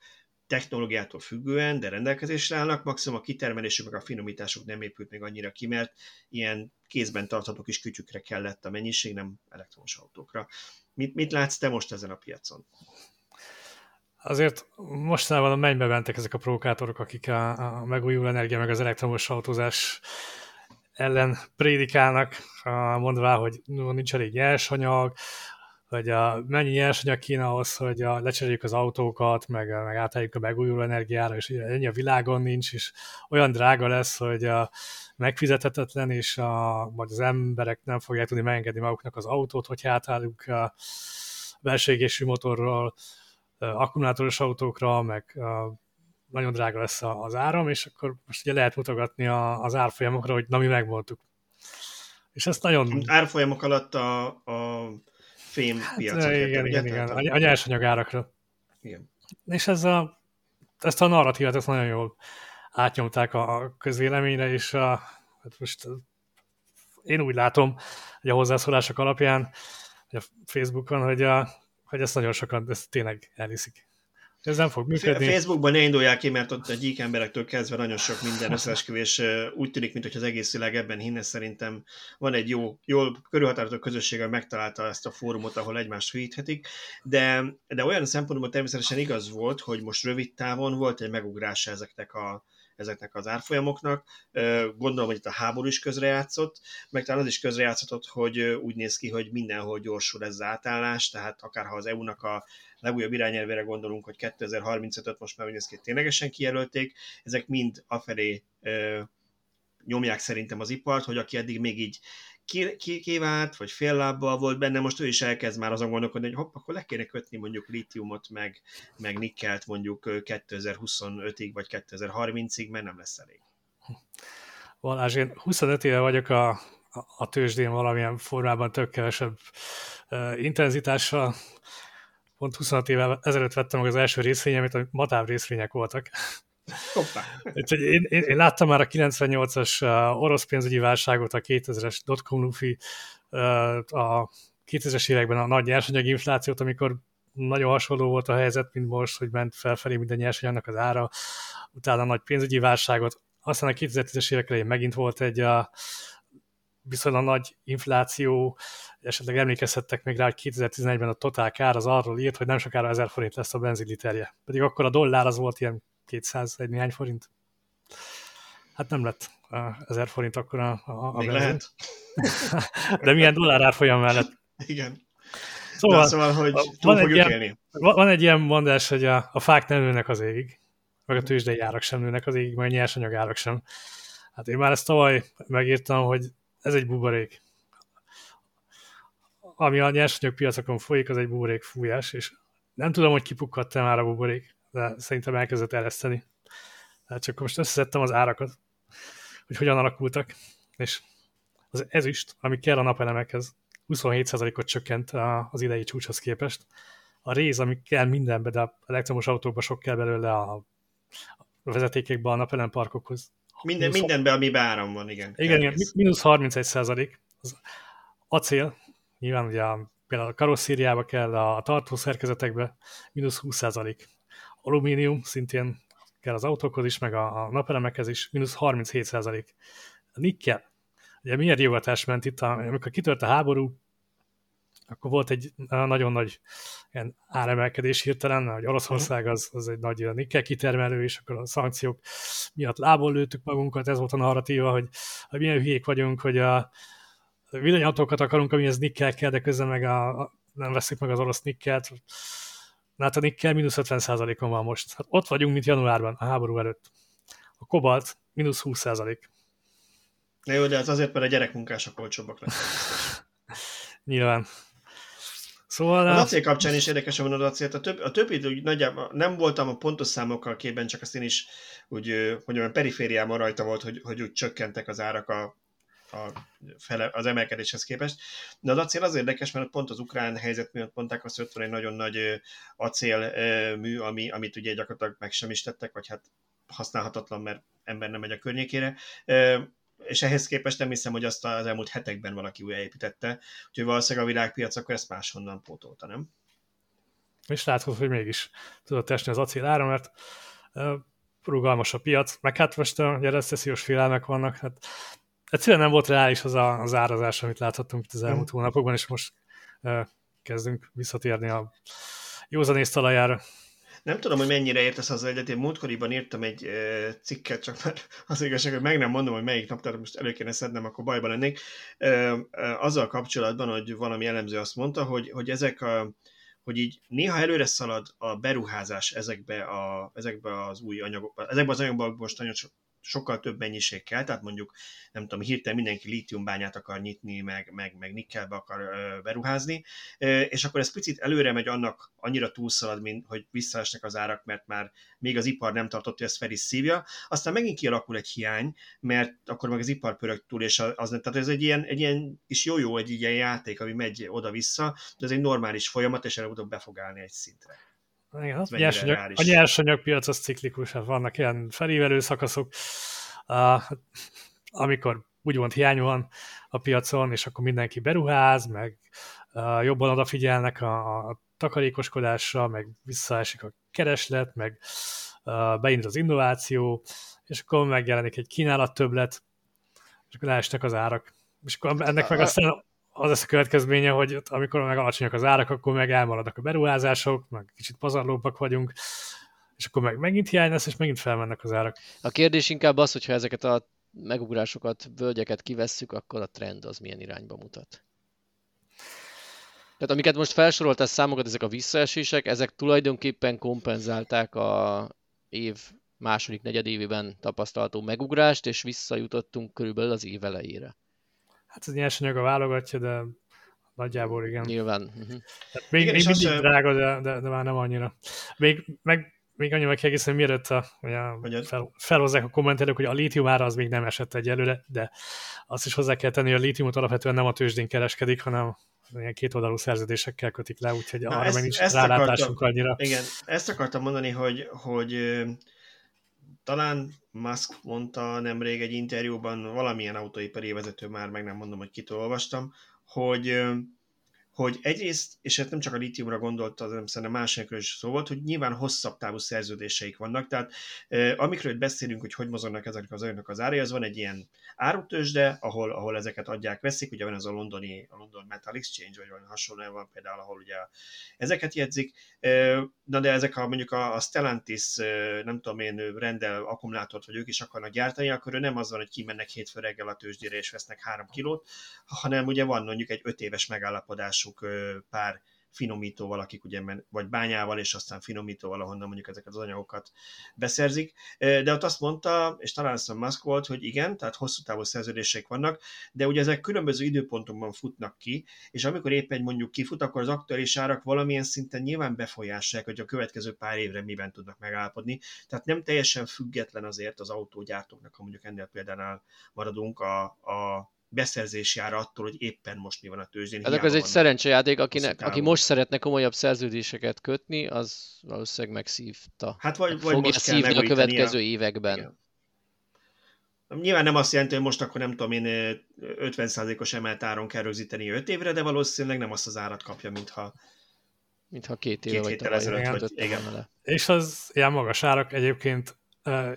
technológiától függően, de rendelkezésre állnak, maximum a kitermelésük meg a finomításuk nem épült még annyira ki, mert ilyen kézben tartható kis kütyükre kellett a mennyiség, nem elektromos autókra. Mit, mit látsz te most ezen a piacon? Azért mostanában a mennybe mentek ezek a provokátorok, akik a, a megújuló energia meg az elektromos autózás ellen prédikálnak, mondva, hogy nincs elég nyersanyag, hogy a, mennyi nyersanyag kéne ahhoz, hogy a, lecseréljük az autókat, meg, meg átálljuk a megújuló energiára, és ennyi a világon nincs, és olyan drága lesz, hogy a, megfizethetetlen, és a, majd az emberek nem fogják tudni megengedni maguknak az autót, hogy átállunk a belségésű motorról akkumulátoros autókra, meg a, nagyon drága lesz az áram, és akkor most ugye lehet mutogatni a, az árfolyamokra, hogy na mi megvoltuk. És ezt nagyon... Árfolyamok alatt a, a fém hát, piacot. Igen, igen, igen, igen. A, a nyersanyag árakra. Igen. És ez a, ezt a narratívát ezt nagyon jól átnyomták a, a közvéleményre, és a, hát most én úgy látom, hogy a hozzászólások alapján, hogy a Facebookon, hogy, a, hogy ezt nagyon sokan ezt tényleg elhiszik. Ez nem fog működni. Facebookban ne indulják ki, mert ott a gyík emberektől kezdve nagyon sok minden összeesküvés úgy tűnik, mint hogy az egész világ ebben hinne. Szerintem van egy jó, jól körülhatározott közösséggel megtalálta ezt a fórumot, ahol egymást hűíthetik, de, de olyan szempontból természetesen igaz volt, hogy most rövid távon volt egy megugrás ezeknek a, ezeknek az árfolyamoknak. Gondolom, hogy itt a háború is közrejátszott, meg talán az is közrejátszott, hogy úgy néz ki, hogy mindenhol gyorsul ez az átállás, tehát akár ha az EU-nak a legújabb irányelvére gondolunk, hogy 2035-öt most már úgy ténylegesen kijelölték, ezek mind afelé ö, nyomják szerintem az ipart, hogy aki eddig még így kivált, vagy fél lábbal volt benne, most ő is elkezd már azon gondolkodni, hogy hopp, akkor le kéne kötni mondjuk litiumot, meg, meg nikkelt mondjuk 2025-ig, vagy 2030-ig, mert nem lesz elég. Valás, én 25 éve vagyok a, a, tőzsdén valamilyen formában tök kevesebb intenzitással pont 26 évvel ezelőtt vettem meg az első részvényemet, amik matáv részvények voltak. én, én, én, láttam már a 98-as orosz pénzügyi válságot, a 2000-es dotcom lufi, a 2000-es években a nagy inflációt, amikor nagyon hasonló volt a helyzet, mint most, hogy ment felfelé minden nyersanyagnak az ára, utána a nagy pénzügyi válságot, aztán a 2010-es évek elején megint volt egy a, viszonylag nagy infláció, esetleg emlékezhettek még rá, hogy 2011-ben a totál kár az arról írt, hogy nem sokára 1000 forint lesz a benzinliterje. Pedig akkor a dollár az volt ilyen 200 egy néhány forint. Hát nem lett 1000 forint akkor a, a, a Még lehet. De milyen dollár árfolyam mellett. Igen. Szóval, De szóval hogy van egy, ilyen, élni. van egy ilyen mondás, hogy a, a fák nem nőnek az égig, meg a tőzsdei árak sem nőnek az égig, meg a nyersanyag árak sem. Hát én már ezt tavaly megírtam, hogy ez egy buborék. Ami a nyersanyag piacokon folyik, az egy buborék fújás, és nem tudom, hogy kipukkadt-e már a buborék, de szerintem elkezdett ereszteni. Tehát csak most összeszedtem az árakat, hogy hogyan alakultak, és az ezüst, ami kell a napelemekhez, 27%-ot csökkent az idei csúcshoz képest. A réz, ami kell mindenbe, de a elektromos autókban sok kell belőle a vezetékekben, a napelemparkokhoz. Minden, mindenben, ami áram van, igen. Igen, igen mínusz 31 százalék. Az acél, nyilván ugye a, például a karosszériába kell, a tartószerkezetekbe, mínusz 20 százalék. Alumínium szintén kell az autókhoz is, meg a, a napelemekhez is, mínusz 37 százalék. A nikkel, ugye milyen riogatás ment itt, amikor kitört a háború, akkor volt egy nagyon nagy ilyen áremelkedés hirtelen, hogy Oroszország az, az egy nagy nikkel kitermelő, és akkor a szankciók miatt lából lőttük magunkat, ez volt a narratíva, hogy, hogy milyen hülyék vagyunk, hogy a villanyautókat akarunk, amihez nikkel kell, de közben meg a, a, nem veszik meg az orosz nikkelt. Na hát a nikkel mínusz 50%-on van most. Hát ott vagyunk, mint januárban, a háború előtt. A kobalt mínusz 20%. Na jó, de ez azért, mert a gyerekmunkások olcsóbbak lesznek. Nyilván. Szóval... Az acél kapcsán is érdekes a az acélt. A, több, a többi úgy nagyjából nem voltam a pontos számokkal képben, csak azt én is úgy, hogy olyan perifériában rajta volt, hogy, hogy úgy csökkentek az árak a, a fele, az emelkedéshez képest. De az acél az érdekes, mert pont az ukrán helyzet miatt mondták azt, hogy ott van egy nagyon nagy acélmű, ami, amit ugye gyakorlatilag meg sem is tettek, vagy hát használhatatlan, mert ember nem megy a környékére és ehhez képest nem hiszem, hogy azt az elmúlt hetekben valaki újjáépítette, úgyhogy valószínűleg a világpiac akkor ezt máshonnan pótolta, nem? És láthatod, hogy mégis tudott esni az acél ára, mert rugalmas a piac, meg hát most a recessziós félelmek vannak, hát egyszerűen nem volt reális az a, az árazás, amit láthattunk itt az elmúlt mm. hónapokban, és most uh, kezdünk visszatérni a józanész talajára. Nem tudom, hogy mennyire értesz az egyet, én múltkoriban írtam egy cikket, csak már az igazság, hogy meg nem mondom, hogy melyik nap, tehát most elő kéne szednem, akkor bajban lennék. E, e, azzal kapcsolatban, hogy valami elemző azt mondta, hogy, hogy ezek a, hogy így néha előre szalad a beruházás ezekbe, a, ezekbe az új anyagokba. Ezekbe az anyagokban most nagyon sokkal több mennyiség kell, tehát mondjuk, nem tudom, hirtelen mindenki lítiumbányát akar nyitni, meg, meg, meg nikkelbe akar ö, beruházni, ö, és akkor ez picit előre megy annak, annyira túlszalad, mint hogy visszaesnek az árak, mert már még az ipar nem tartott, hogy ezt fel is szívja, aztán megint kialakul egy hiány, mert akkor meg az ipar pörög túl, és az, tehát ez egy ilyen, egy ilyen is jó-jó, egy ilyen játék, ami megy oda-vissza, de ez egy normális folyamat, és előbb be fog állni egy szintre. Igen, az nyersanyag, a nyersanyagpiac az ciklikus, hát vannak ilyen felívelő szakaszok, uh, amikor úgymond hiány van a piacon, és akkor mindenki beruház, meg uh, jobban odafigyelnek a, a takarékoskodásra, meg visszaesik a kereslet, meg uh, beindul az innováció, és akkor megjelenik egy kínálat többlet, és akkor leesnek az árak. És akkor ennek meg aztán az lesz a következménye, hogy amikor meg alacsonyak az árak, akkor meg elmaradnak a beruházások, meg kicsit pazarlóbbak vagyunk, és akkor meg megint hiány lesz, és megint felmennek az árak. A kérdés inkább az, hogyha ezeket a megugrásokat, völgyeket kivesszük, akkor a trend az milyen irányba mutat. Tehát amiket most felsorolt ez számokat, ezek a visszaesések, ezek tulajdonképpen kompenzálták a év második negyedévében tapasztalható megugrást, és visszajutottunk körülbelül az év elejére. Hát az nyersanyag a válogatja, de nagyjából igen. Nyilván. Uh-huh. Még, igen, még mindig az, drága, de, de, de, már nem annyira. Még, meg, még annyi meg kiegészíteni, mielőtt a, a fel, felhozzák a kommentelők, hogy a lítium ára az még nem esett egyelőre, de azt is hozzá kell tenni, hogy a lítiumot alapvetően nem a tőzsdén kereskedik, hanem ilyen kétoldalú szerződésekkel kötik le, úgyhogy Na, arra ezt, meg nincs rálátásunk akartam, annyira. Igen, ezt akartam mondani, hogy, hogy talán Musk mondta nemrég egy interjúban, valamilyen autóipari vezető már, meg nem mondom, hogy kitől olvastam, hogy hogy egyrészt, és hát nem csak a litiumra gondolt, hanem szerintem másokról is szó volt, hogy nyilván hosszabb távú szerződéseik vannak, tehát eh, amikről beszélünk, hogy hogy mozognak ezeknek az olyanok az árai, az van egy ilyen árutősde, ahol, ahol ezeket adják, veszik, ugye van ez a londoni, a London Metal Exchange, vagy valami hasonló van például, ahol ugye ezeket jegyzik, na de ezek a mondjuk a, a Stellantis, nem tudom én, rendel akkumulátort, vagy ők is akarnak gyártani, akkor ő nem az van, hogy kimennek hétfő reggel a tőzsdére és vesznek három kilót, hanem ugye van mondjuk egy öt éves megállapodásuk pár finomítóval, akik ugye, vagy bányával, és aztán finomítóval, ahonnan mondjuk ezeket az anyagokat beszerzik. De ott azt mondta, és talán a Musk volt, hogy igen, tehát hosszú távú szerződések vannak, de ugye ezek különböző időpontokban futnak ki, és amikor éppen mondjuk kifut, akkor az aktuális árak valamilyen szinten nyilván befolyásolják, hogy a következő pár évre miben tudnak megállapodni. Tehát nem teljesen független azért az autógyártóknak, ha mondjuk ennél példánál maradunk, a, a beszerzési ára attól, hogy éppen most mi van a tőzsdén. Ezek ez egy szerencsejáték, akinek, aki most szeretne komolyabb szerződéseket kötni, az valószínűleg megszívta. Hát vagy, vagy Fogja most szívni a következő években. Igen. Nyilván nem azt jelenti, hogy most akkor nem tudom én 50%-os emelt áron kell rögzíteni 5 évre, de valószínűleg nem azt az árat kapja, mintha mintha két éve két vagy ezelőtt, vagy, igen. És az ilyen magas árak egyébként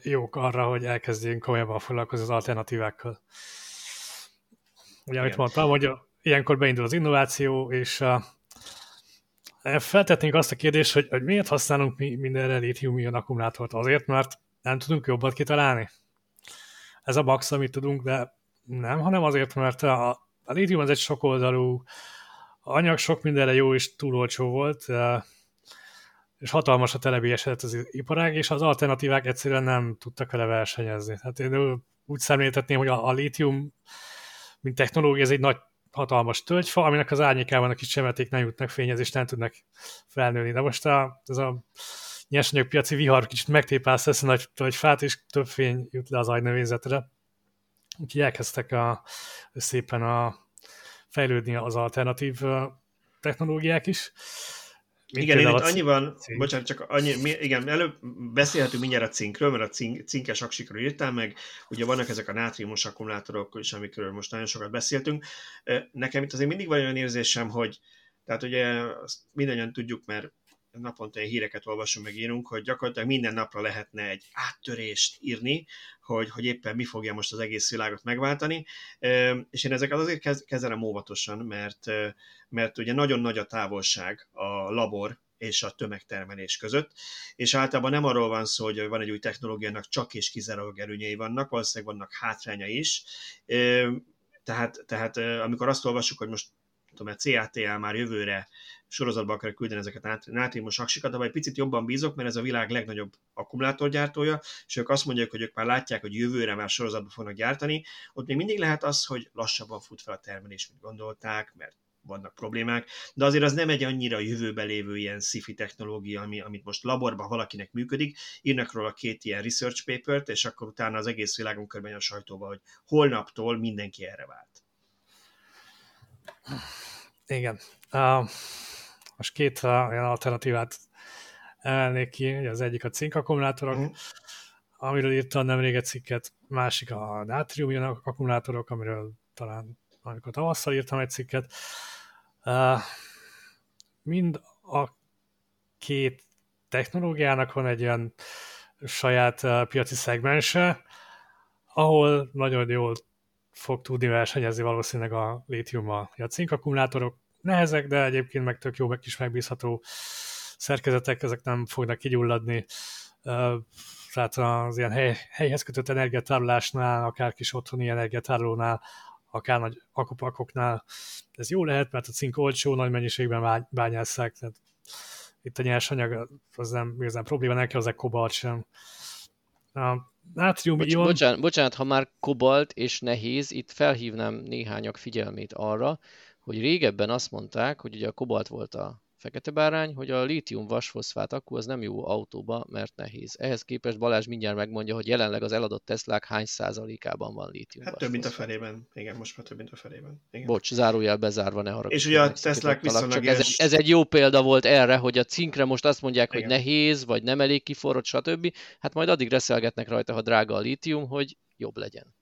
jók arra, hogy elkezdjünk komolyabban foglalkozni az alternatívákkal. Ugye, amit mondtam, hogy ilyenkor beindul az innováció, és uh, feltetnénk azt a kérdést, hogy, hogy miért használunk mi mindenre lítium-ion akkumulátort? Azért, mert nem tudunk jobbat kitalálni? Ez a max, amit tudunk, de nem, hanem azért, mert a, a lítium az egy sokoldalú anyag, sok mindenre jó és túl olcsó volt, uh, és hatalmas a telebélyesedett az iparág, és az alternatívák egyszerűen nem tudtak vele versenyezni. Hát én úgy szemléltetném, hogy a, a lítium mint technológia, ez egy nagy hatalmas tölgyfa, aminek az árnyékában a kis csemeték nem jutnak fényezést, nem tudnak felnőni. De most a, ez a nyersanyagpiaci vihar kicsit megtépázta ezt a nagy tölgyfát, és több fény jut le az agynövényzetre. Úgyhogy elkezdtek a, szépen a, fejlődni az alternatív technológiák is. Mint igen, én itt annyiban, cink. bocsánat, csak annyi, igen, előbb beszélhetünk mindjárt a cinkről, mert a cink, cinkes aksikról írtál meg, ugye vannak ezek a nátriumos akkumulátorok is, amikről most nagyon sokat beszéltünk. Nekem itt azért mindig van olyan érzésem, hogy tehát ugye azt mindannyian tudjuk, mert naponta ilyen híreket olvasunk, meg írunk, hogy gyakorlatilag minden napra lehetne egy áttörést írni, hogy, hogy éppen mi fogja most az egész világot megváltani, és én ezeket azért kezelem óvatosan, mert, mert ugye nagyon nagy a távolság a labor és a tömegtermelés között, és általában nem arról van szó, hogy van egy új technológiának csak és kizárólag előnyei vannak, valószínűleg vannak hátránya is, tehát, tehát amikor azt olvassuk, hogy most tudom, a CATL már jövőre sorozatba akar küldeni ezeket nátriumos aksikat, de egy picit jobban bízok, mert ez a világ legnagyobb akkumulátorgyártója, és ők azt mondják, hogy ők már látják, hogy jövőre már sorozatba fognak gyártani. Ott még mindig lehet az, hogy lassabban fut fel a termelés, mint gondolták, mert vannak problémák, de azért az nem egy annyira jövőbe lévő ilyen sci technológia, ami, amit most laborban valakinek működik, írnak róla két ilyen research papert, és akkor utána az egész világon körben a sajtóba, hogy holnaptól mindenki erre vált. Igen. Uh, most két uh, olyan alternatívát emelnék ki, az egyik a cink akkumulátorok, uh-huh. amiről írtam nemrég egy cikket, másik a nátrium akkumulátorok, amiről talán amikor tavasszal írtam egy cikket. Uh, mind a két technológiának van egy olyan saját uh, piaci szegmense, ahol nagyon jól fog tudni versenyezni valószínűleg a lítiummal. A cink akkumulátorok nehezek, de egyébként meg tök jó, meg kis megbízható szerkezetek, ezek nem fognak kigyulladni. Tehát az ilyen hely, helyhez kötött energiatárolásnál, akár kis otthoni energiatárolónál, akár nagy akupakoknál ez jó lehet, mert a cink olcsó, nagy mennyiségben bányásszák, tehát itt a nyersanyag az nem igazán probléma, nem kell hozzá kobalt sem. Nátrium Bocs, ion... bocsánat, bocsánat, ha már kobalt és nehéz, itt felhívnám néhányak figyelmét arra, hogy régebben azt mondták, hogy ugye a kobalt volt a fekete bárány, hogy a lítium vasfoszfát akku az nem jó autóba, mert nehéz. Ehhez képest Balázs mindjárt megmondja, hogy jelenleg az eladott Teslák hány százalékában van lítium Hát több, mint a felében. Igen, most már több, mint a felében. Igen. Bocs, zárójel bezárva, ne haragudj. És ugye a Teslák viszonylag Csak ez, egy, ez egy jó példa volt erre, hogy a cinkre most azt mondják, Igen. hogy nehéz, vagy nem elég kiforrott, stb. Hát majd addig reszelgetnek rajta, ha drága a lítium, hogy jobb legyen.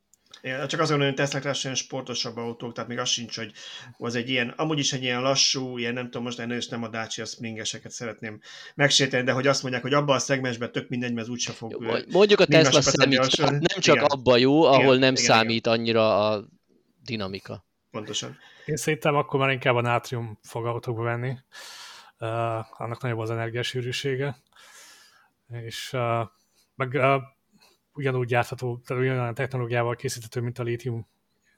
Igen, csak azon, hogy Tesla olyan sportosabb autók, tehát még az sincs, hogy az egy ilyen, amúgy is egy ilyen lassú, ilyen nem tudom, most ennél is nem a Dacia Springeseket szeretném megsérteni, de hogy azt mondják, hogy abban a szegmensben tök mindegy, mert úgyse fog... Jó, mondjuk a Tesla számít, hát nem csak igen. abban jó, ahol igen, nem igen, számít igen. annyira a dinamika. Pontosan. Én szerintem akkor már inkább a nátrium fog autóba venni. Uh, annak nagyobb az energiasűrűsége. És uh, meg uh, ugyanúgy gyártható, tehát ugyanolyan technológiával készíthető, mint a lítium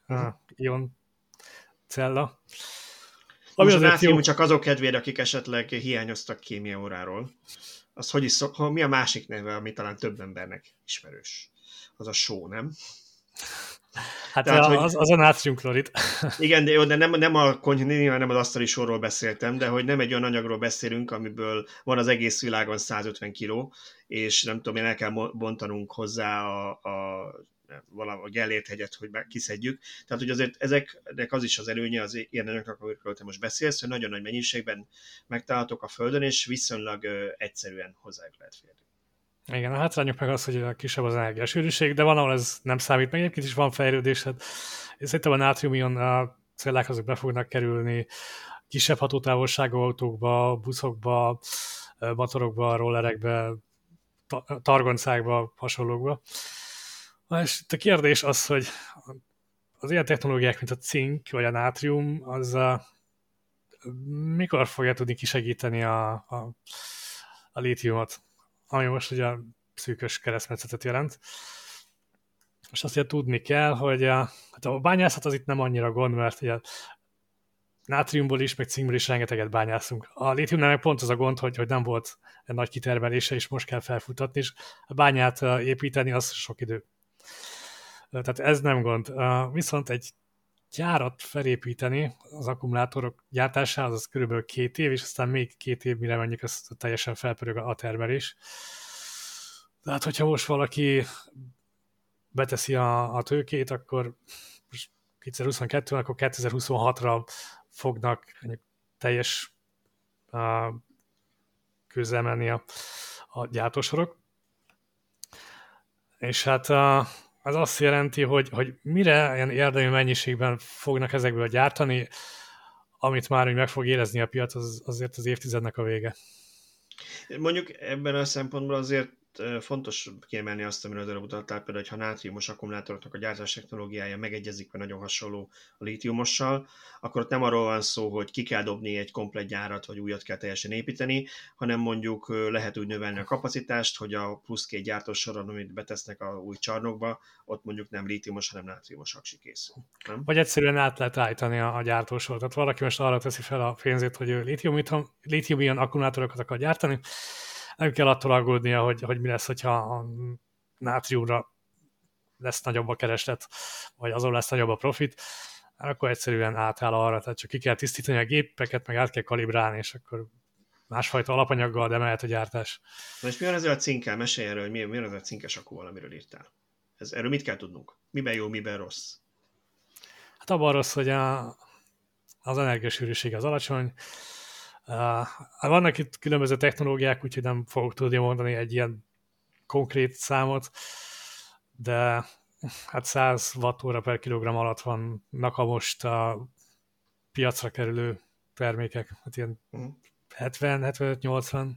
uh-huh. ion cella. Ami Most az jó... csak azok kedvére, akik esetleg hiányoztak kémia óráról. Az hogy is szok, mi a másik neve, ami talán több embernek ismerős? Az a só, nem? Hát Tehát, a, az, az a nátriumklorid. Igen, de, jó, de nem, nem, a, nem az asztali sorról beszéltem, de hogy nem egy olyan anyagról beszélünk, amiből van az egész világon 150 kiló, és nem tudom, én el kell bontanunk hozzá a, a a Gellért hegyet, hogy kiszedjük. Tehát, hogy azért ezeknek az is az előnye az ilyen anyagoknak, amikről te most beszélsz, hogy nagyon nagy mennyiségben megtalálhatók a Földön, és viszonylag egyszerűen hozzájuk lehet férni. Igen, a hátrányok meg az, hogy a kisebb az energiasűrűség, de van, ahol ez nem számít, meg egyébként is van fejlődés. Hát szerintem a nátriumion a cellák azok be fognak kerülni kisebb hatótávolságú autókba, buszokba, motorokba, rollerekbe, targoncákba, hasonlókba. És a kérdés az, hogy az ilyen technológiák, mint a cink vagy a nátrium, az a, mikor fogja tudni kisegíteni a, a, a lítiumot? Ami most ugye szűkös keresztmetszetet jelent. És azt ugye tudni kell, hogy a, hát a bányászat az itt nem annyira gond, mert ugye nátriumból is, meg cinkből is rengeteget bányászunk. A lítiumnál meg pont az a gond, hogy, hogy nem volt egy nagy kitermelése, és most kell felfutatni, és a bányát építeni, az sok idő. Tehát ez nem gond. Viszont egy gyárat felépíteni az akkumulátorok gyártásához, az körülbelül két év, és aztán még két év, mire mondjuk ez teljesen felpörög a termelés. Tehát, hogyha most valaki beteszi a, a tőkét, akkor 2022 akkor 2026-ra fognak teljes uh, közel menni a, a gyártósorok. És hát uh, az azt jelenti, hogy, hogy mire ilyen érdemi mennyiségben fognak ezekből gyártani, amit már úgy meg fog érezni a piac, az, azért az évtizednek a vége. Mondjuk ebben a szempontból azért fontos kiemelni azt, amiről az előbb utaltál, például, hogy ha nátriumos akkumulátoroknak a gyártás technológiája megegyezik, vagy nagyon hasonló a lítiumossal, akkor ott nem arról van szó, hogy ki kell dobni egy komplet gyárat, vagy újat kell teljesen építeni, hanem mondjuk lehet úgy növelni a kapacitást, hogy a plusz két gyártósoron, amit betesznek a új csarnokba, ott mondjuk nem lítiumos, hanem nátriumos aksi készül. Nem? Vagy egyszerűen át lehet állítani a, a gyártósort. Tehát valaki most arra teszi fel a pénzét, hogy ő lítium-ion akkumulátorokat akar gyártani, nem kell attól aggódnia, hogy, hogy mi lesz, hogyha a nátriumra lesz nagyobb a kereslet, vagy azon lesz nagyobb a profit, akkor egyszerűen átáll arra, tehát csak ki kell tisztítani a gépeket, meg át kell kalibrálni, és akkor másfajta alapanyaggal, de mehet a gyártás. Na és mi van ezzel a cinkkel? Mesélj erről, hogy mi, mi van ez a cinkes akkúval, amiről írtál? Ez, erről mit kell tudnunk? Miben jó, miben rossz? Hát abban rossz, hogy a, az energiasűrűség az alacsony, Uh, vannak itt különböző technológiák, úgyhogy nem fogok tudni mondani egy ilyen konkrét számot, de hát 100 wattóra per kilogramm alatt vannak a most a piacra kerülő termékek, hát ilyen uh-huh. Mhm. 70-75-80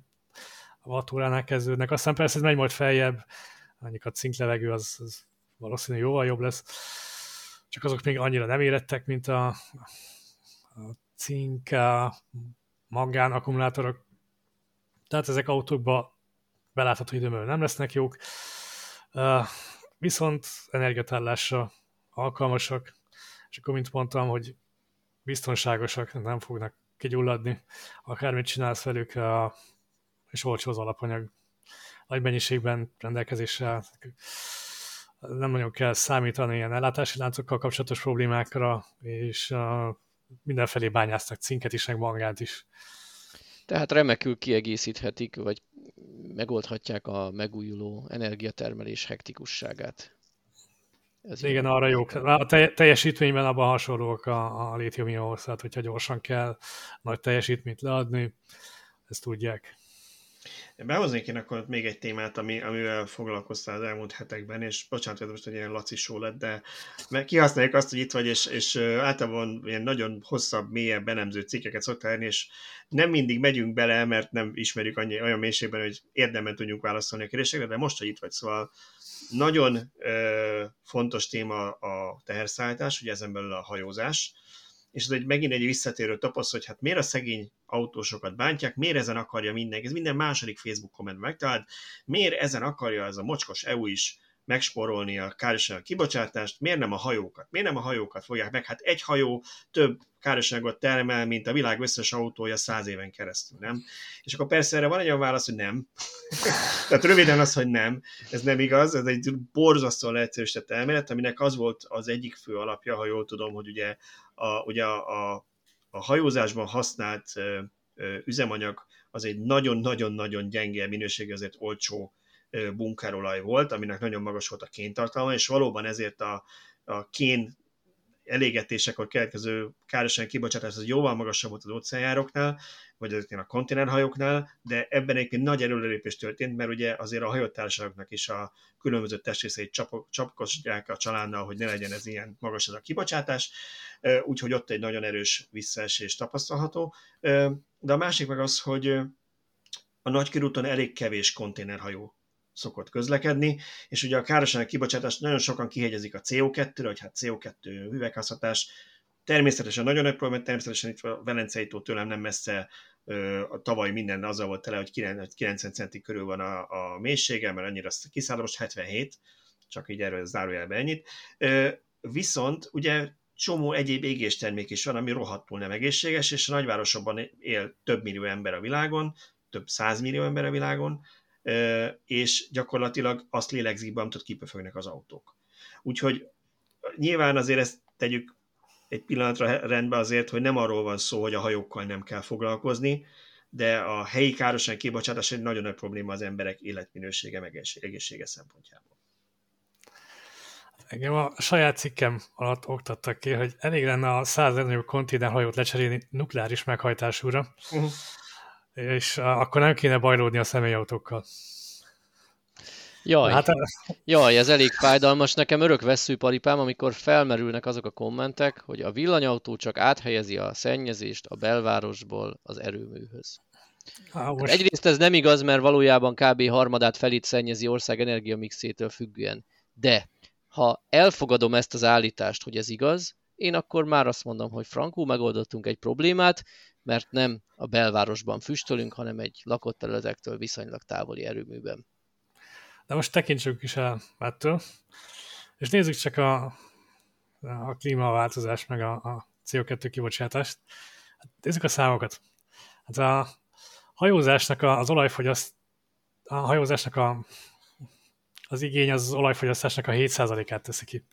wattóránál kezdődnek. Aztán persze ez megy majd feljebb, mondjuk a cinklevegő az, az valószínűleg jóval jobb lesz, csak azok még annyira nem érettek, mint a, a cink, a magán akkumulátorok, tehát ezek autókba belátható időmről nem lesznek jók, viszont energiatállásra alkalmasak, és akkor mint mondtam, hogy biztonságosak, nem fognak kigyulladni, akármit csinálsz velük, és olcsó az alapanyag. Nagy mennyiségben rendelkezésre nem nagyon kell számítani ilyen ellátási láncokkal kapcsolatos problémákra, és mindenfelé bányáztak cinket is, meg mangánt is. Tehát remekül kiegészíthetik, vagy megoldhatják a megújuló energiatermelés hektikusságát. Ez Igen, arra jók. A teljesítményben abban hasonlóak a, a lithium tehát hogyha gyorsan kell nagy teljesítményt leadni, ezt tudják. Behoznék én akkor még egy témát, ami, amivel foglalkoztál az elmúlt hetekben, és bocsánat, hogy most egy ilyen laci show lett, de mert kihasználjuk azt, hogy itt vagy, és, és általában ilyen nagyon hosszabb, mélyebb, benemző cikkeket szoktál írni, és nem mindig megyünk bele, mert nem ismerjük annyi, olyan mélységben, hogy érdemben tudjunk válaszolni a kérdésekre, de most, hogy itt vagy, szóval nagyon ö, fontos téma a teherszállítás, ugye ezen belül a hajózás, és ez egy, megint egy visszatérő tapaszt, hogy hát miért a szegény autósokat bántják, miért ezen akarja mindenki, ez minden második Facebook komment megtalált, miért ezen akarja ez a mocskos EU is megsporolni a károsanyag kibocsátást, miért nem a hajókat? Miért nem a hajókat fogják meg? Hát egy hajó több károsanyagot termel, mint a világ összes autója száz éven keresztül, nem? És akkor persze erre van egy olyan válasz, hogy nem. Tehát röviden az, hogy nem. Ez nem igaz, ez egy borzasztóan leegyszerűsített elmélet, aminek az volt az egyik fő alapja, ha jól tudom, hogy ugye a, ugye a, a, a hajózásban használt ö, ö, üzemanyag az egy nagyon-nagyon-nagyon gyenge minőségű, azért olcsó bunkárolaj volt, aminek nagyon magas volt a kéntartalma, és valóban ezért a, a kén elégetésekor keletkező károsan kibocsátás az jóval magasabb volt az óceánjároknál, vagy ezeknél a konténerhajóknál, de ebben egyébként nagy előrelépés történt, mert ugye azért a hajótársaságoknak is a különböző testrészeit csapkosják a csalánnal, hogy ne legyen ez ilyen magas ez a kibocsátás, úgyhogy ott egy nagyon erős visszaesés tapasztalható. De a másik meg az, hogy a nagykörúton elég kevés konténerhajó szokott közlekedni, és ugye a károsanyag kibocsátás nagyon sokan kihegyezik a CO2-re, hogy hát CO2 üvegházhatás, természetesen nagyon nagy probléma, természetesen itt a Velencei tó tőlem nem messze a tavaly minden azzal volt tele, hogy 90 centi körül van a, a mélysége, mert annyira kiszállom, most 77, csak így erről zárójelbe ennyit. Viszont ugye csomó egyéb égéstermék is van, ami rohadtul nem egészséges, és a nagyvárosokban él több millió ember a világon, több százmillió ember a világon, és gyakorlatilag azt lélegzik be, amit kipöfögnek az autók. Úgyhogy nyilván azért ezt tegyük egy pillanatra rendbe azért, hogy nem arról van szó, hogy a hajókkal nem kell foglalkozni, de a helyi károsan kibocsátás egy nagyon nagy probléma az emberek életminősége meg egészsége szempontjából. Engem a saját cikkem alatt oktattak ki, hogy elég lenne a száz legnagyobb konténerhajót lecserélni nukleáris meghajtásúra, uh-huh és akkor nem kéne bajlódni a személyautókkal. Jaj, hát, jaj, ez elég fájdalmas. Nekem örök veszőparipám, amikor felmerülnek azok a kommentek, hogy a villanyautó csak áthelyezi a szennyezést a belvárosból az erőműhöz. Há, hát most... Egyrészt ez nem igaz, mert valójában kb. harmadát felét szennyezi ország energiamixétől függően. De ha elfogadom ezt az állítást, hogy ez igaz, én akkor már azt mondom, hogy frankul megoldottunk egy problémát, mert nem a belvárosban füstölünk, hanem egy lakott területektől viszonylag távoli erőműben. De most tekintsük is el ettől, és nézzük csak a, a klímaváltozás, meg a, a CO2 kibocsátást. Hát nézzük a számokat. Hát a hajózásnak a, az olajfogyaszt, a hajózásnak a, az igény az, az olajfogyasztásnak a 7%-át teszi ki.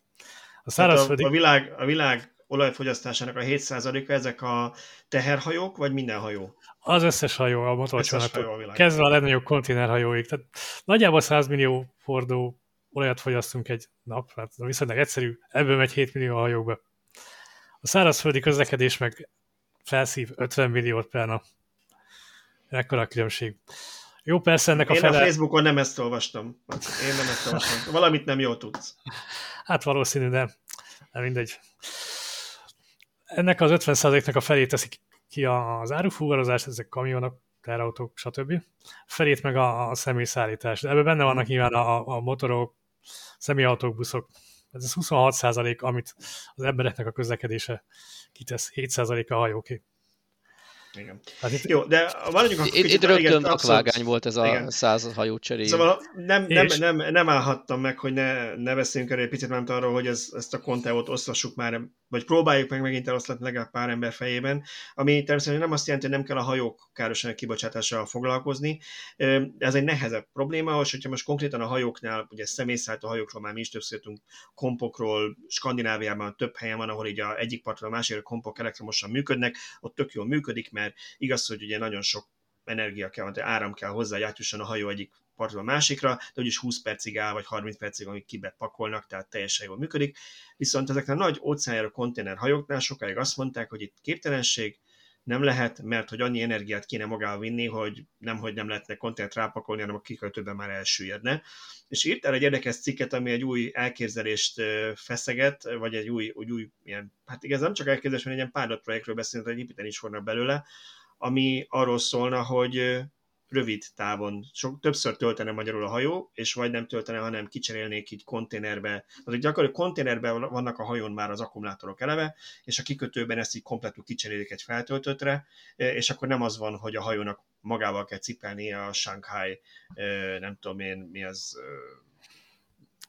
A, szárazföldi... a, a, világ, a világ olajfogyasztásának a 7%-a ezek a teherhajók, vagy minden hajó? Az összes hajó a motorcsónaktól. Kezdve a legnagyobb konténerhajóig. Tehát nagyjából 100 millió fordó olajat fogyasztunk egy nap, hát viszonylag egyszerű, ebből megy 7 millió a hajókba. A szárazföldi közlekedés meg felszív 50 milliót per nap. Ekkora a különbség. Jó, persze ennek Én a fele... a Facebookon nem ezt olvastam. Én nem ezt olvastam. Valamit nem jól tudsz. Hát valószínű, de, de mindegy. Ennek az 50%-nak a felét teszik ki az árufuvarozás, ezek kamionok, terautók, stb. Felét meg a, a személyszállítás. De ebben benne vannak nyilván a, a motorok, személyautók, buszok. Ez az 26% amit az embereknek a közlekedése kitesz, 7% a hajóké. Igen. Hát itt, Jó, de maradjunk akkor Itt, itt rögtön vakvágány volt ez a igen. száz hajó cseréje. Szóval nem, nem, nem, nem állhattam meg, hogy ne, ne beszéljünk erről egy picit, mert arról, hogy ez, ezt a konteót oszlassuk már, vagy próbáljuk meg megint eloszlatni legalább pár ember fejében, ami természetesen nem azt jelenti, hogy nem kell a hajók károsan kibocsátással foglalkozni. Ez egy nehezebb probléma, és hogyha most konkrétan a hajóknál, ugye személyszállító hajókról már mi is többször kompokról, Skandináviában több helyen van, ahol így a egyik partról a másikra kompok elektromosan működnek, ott tök jól működik, mert igaz, hogy ugye nagyon sok energia kell, vagy áram kell hozzá, hogy a hajó egyik partról másikra, de úgyis 20 percig áll, vagy 30 percig, amíg kibepakolnak, tehát teljesen jól működik. Viszont ezeknek a nagy óceánjáró konténerhajóknál sokáig azt mondták, hogy itt képtelenség, nem lehet, mert hogy annyi energiát kéne magával vinni, hogy nem, hogy nem lehetne konténert rápakolni, hanem a kikötőben már elsüllyedne. És írt el egy érdekes cikket, ami egy új elképzelést feszeget, vagy egy új, új, új ilyen, hát igaz, nem csak elképzelés, hanem egy ilyen pilot projektről beszélünk, hogy építeni is fognak belőle, ami arról szólna, hogy rövid távon sok, többször töltene magyarul a hajó, és vagy nem töltene, hanem kicserélnék így konténerbe. Tehát gyakorlatilag konténerben vannak a hajón már az akkumulátorok eleve, és a kikötőben ezt így kompletül kicserélik egy feltöltöttre, és akkor nem az van, hogy a hajónak magával kell cipelni a Shanghai, nem tudom én, mi az,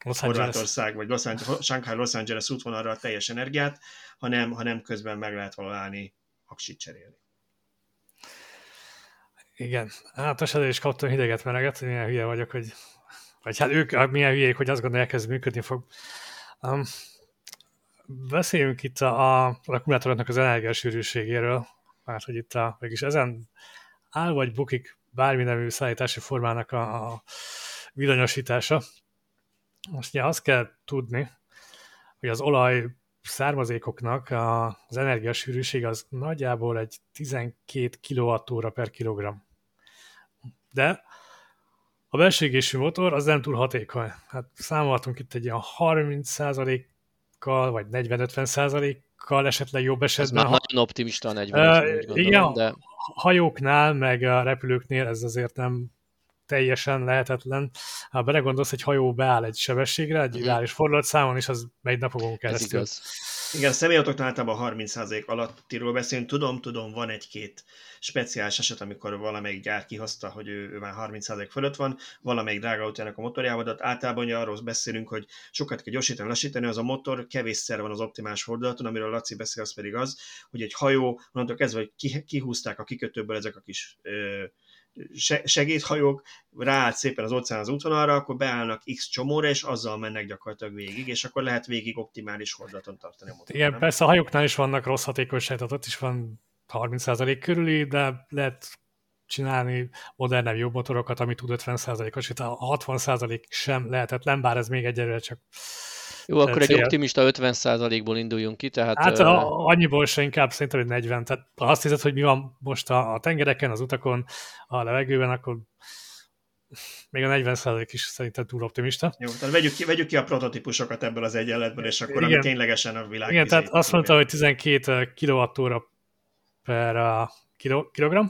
Los Horvátország, vagy Los Angeles, Shanghai Los Angeles útvonalra a teljes energiát, hanem, hanem közben meg lehet valahol aksit cserélni. Igen, hát most is kaptam hideget, mereget, milyen hülye vagyok, hogy vagy hát ők milyen hülyék, hogy azt gondolják, ez működni fog. Um, beszéljünk itt a, a akkumulátoroknak az energiasűrűségéről, mert hogy itt a, mégis ezen áll vagy bukik bármi nemű szállítási formának a, a villanyosítása. Most ugye azt kell tudni, hogy az olaj származékoknak az energiasűrűség az nagyjából egy 12 kWh per kilogramm de a belső motor az nem túl hatékony. Hát számolhatunk itt egy ilyen 30%-kal, vagy 40-50%-kal esetleg jobb esetben. Ez már nagyon optimista a 40 uh, gondolom, Igen, de... hajóknál, meg a repülőknél ez azért nem teljesen lehetetlen. Ha belegondolsz, egy hajó beáll egy sebességre, egy mhm. ideális fordulatszámon, és az megy napokon keresztül. Ez igaz. Igen, személyautóknál általában 30% alattiról beszélünk. Tudom, tudom, van egy-két speciális eset, amikor valamelyik gyár kihozta, hogy ő, ő már 30% fölött van, valamelyik drága autójának a motorjával, de ugye arról beszélünk, hogy sokat kell gyorsítani, lassítani, az a motor kevésszer van az optimális fordulaton, amiről Laci beszél, az pedig az, hogy egy hajó, onnantól kezdve, hogy kihúzták a kikötőből ezek a kis ö, segédhajók, ráállt szépen az óceán az útvonalra, akkor beállnak X csomóra, és azzal mennek gyakorlatilag végig, és akkor lehet végig optimális hordaton tartani a motort. Igen, nem? persze a hajóknál is vannak rossz hatékonyság, tehát ott is van 30% körüli, de lehet csinálni modernebb jobb motorokat, ami tud 50%-os, itt a 60% sem lehetetlen, bár ez még egyelőre csak jó, akkor egy optimista 50%-ból induljunk ki, tehát... Hát a, annyiból se inkább szerintem, hogy 40. Tehát ha azt hiszed, hogy mi van most a, a tengereken, az utakon, a levegőben, akkor még a 40% is szerintem túl optimista. Jó, tehát vegyük ki, vegyük ki a prototípusokat ebből az egyenletből, és akkor Igen. ami ténylegesen a világ. Igen, tehát azt mondta, hogy 12 kWh per kilogramm,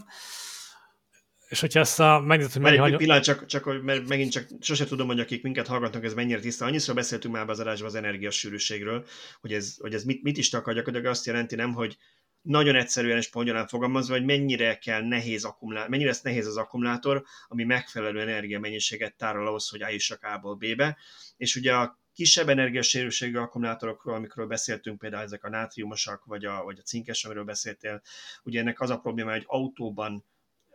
és hogyha ezt a, megnézed, hogy mennyi... Egy pillanat, csak, csak, mert megint csak sose tudom, hogy akik minket hallgatnak, ez mennyire tiszta. Annyiszor beszéltünk már az adásban az energiasűrűségről, hogy ez, hogy ez mit, mit is takar, gyakorlatilag azt jelenti nem, hogy nagyon egyszerűen és pongyolán fogalmazva, hogy mennyire kell nehéz akkumulátor, mennyire lesz nehéz az akkumulátor, ami megfelelő energiamennyiséget tárol ahhoz, hogy eljussak A-ból B-be. És ugye a kisebb energiasérülségű akkumulátorokról, amikről beszéltünk, például ezek a nátriumosak, vagy a, vagy a cinkes, amiről beszéltél, ugye ennek az a probléma, hogy autóban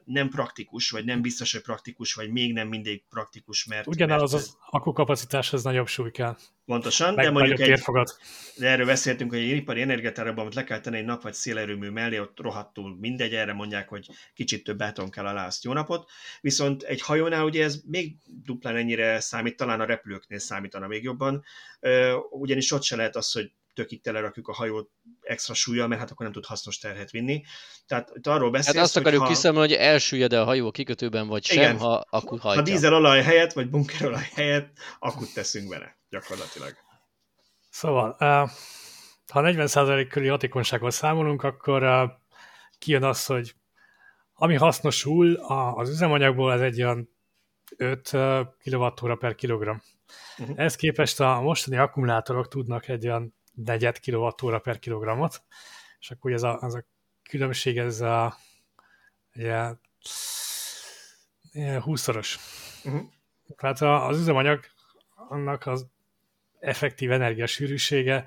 nem praktikus, vagy nem biztos, hogy praktikus, vagy még nem mindig praktikus, mert... Ugyanaz mert, az akkukapacitáshoz nagyobb súly kell. Pontosan, Meg de mondjuk egy, de erről beszéltünk, hogy egy ipari energiatárban, amit le kell tenni egy nap vagy szélerőmű mellé, ott rohadtul mindegy, erre mondják, hogy kicsit több beton kell alá, azt jó napot. Viszont egy hajónál ugye ez még duplán ennyire számít, talán a repülőknél számítana még jobban, ugyanis ott se lehet az, hogy tökig telerakjuk a hajót extra súlyjal, mert hát akkor nem tud hasznos terhet vinni. Tehát itt arról beszélsz, Hát azt akarjuk ha... kiszámolni, hogy elsüllyed-e a hajó a kikötőben, vagy sem, Igen, ha akut hajtja. Ha dízelolaj helyett, vagy bunkerolaj helyett, akut teszünk bele, gyakorlatilag. Szóval, ha 40% körüli hatékonysággal számolunk, akkor kijön az, hogy ami hasznosul az üzemanyagból, ez egy olyan 5 kWh per kilogramm. Uh-huh. Ehhez képest a mostani akkumulátorok tudnak egy olyan negyed kilovattóra per kilogrammot, és akkor ez a, az a különbség, ez a ugye, 20-szoros. Uh-huh. Tehát az üzemanyag annak az effektív energiasűrűsége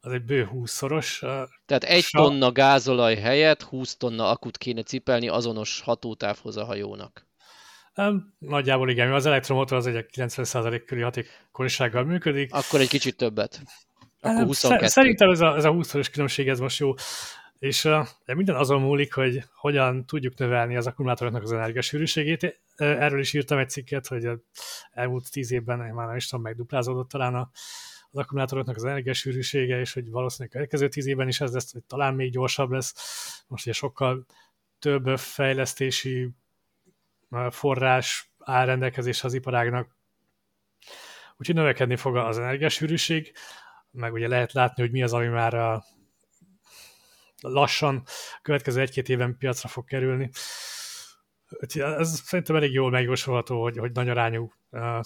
az egy bő 20-szoros. Tehát egy sa... tonna gázolaj helyett 20 tonna akut kéne cipelni azonos hatótávhoz a hajónak. Nagyjából igen, az elektromotor az egy 90% körüli hatékonysággal működik. Akkor egy kicsit többet. Akkor 22. Szerintem ez a, ez a 20 különbség ez most jó. És uh, minden azon múlik, hogy hogyan tudjuk növelni az akkumulátoroknak az energiasűrűségét. Erről is írtam egy cikket, hogy elmúlt tíz évben, már nem is tudom, megduplázódott talán a, az akkumulátoroknak az energiasűrűsége, és hogy valószínűleg a következő tíz évben is ez lesz, hogy talán még gyorsabb lesz. Most ugye sokkal több fejlesztési forrás áll rendelkezésre az iparágnak, úgyhogy növekedni fog az energiasűrűség, meg ugye lehet látni, hogy mi az, ami már a lassan a következő egy-két éven piacra fog kerülni. Ez szerintem elég jól megjósolható, hogy, hogy nagy arányú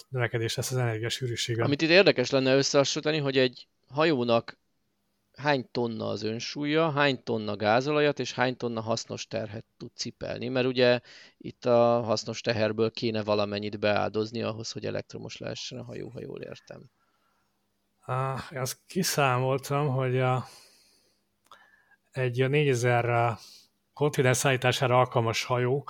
növekedés lesz az energiasűrűségben. Amit itt érdekes lenne összehasonlítani, hogy egy hajónak hány tonna az önsúlya, hány tonna gázolajat és hány tonna hasznos terhet tud cipelni, mert ugye itt a hasznos teherből kéne valamennyit beáldozni ahhoz, hogy elektromos lehessen a hajó, ha jól értem. Uh, azt kiszámoltam, hogy a, egy a 4000 kontinens szállítására alkalmas hajó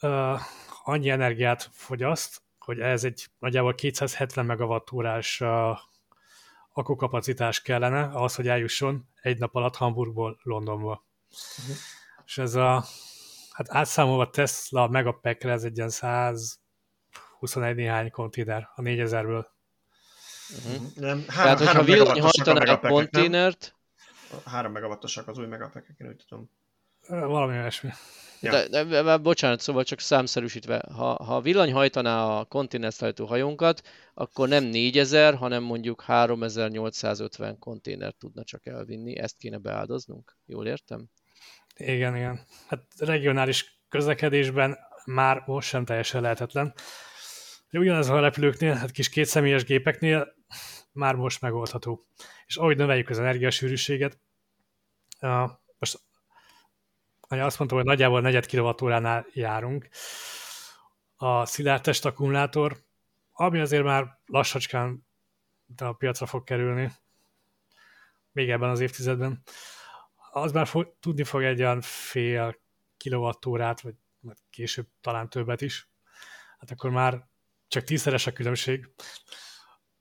uh, annyi energiát fogyaszt, hogy ez egy nagyjából 270 megawattórás uh, akukapacitás kellene ahhoz, hogy eljusson egy nap alatt Hamburgból Londonba. Uh-huh. És ez a, hát átszámolva Tesla megapackre ez egy ilyen 121 néhány konténer a 4000-ből. Uh-huh. Nem, három, Tehát, hogyha villanyhajtaná a konténert... Három megawattosak az új megapackek, én úgy tudom. Valami olyasmi. Ja. De, de, de, bocsánat, szóval csak számszerűsítve, ha, ha villany hajtaná a konténerszállító hajónkat, akkor nem 4000, hanem mondjuk 3850 konténer tudna csak elvinni, ezt kéne beáldoznunk, jól értem? Igen, igen. Hát regionális közlekedésben már most sem teljesen lehetetlen. Ugyanez a repülőknél, hát kis kétszemélyes gépeknél már most megoldható. És ahogy növeljük az energiasűrűséget, most azt mondtam, hogy nagyjából 4 kWh-nál járunk. A szilárd test akkumulátor, ami azért már lassacskán a piacra fog kerülni, még ebben az évtizedben, az már fog, tudni fog egy olyan fél kilovattórát, vagy később talán többet is. Hát akkor már csak tízszeres a különbség.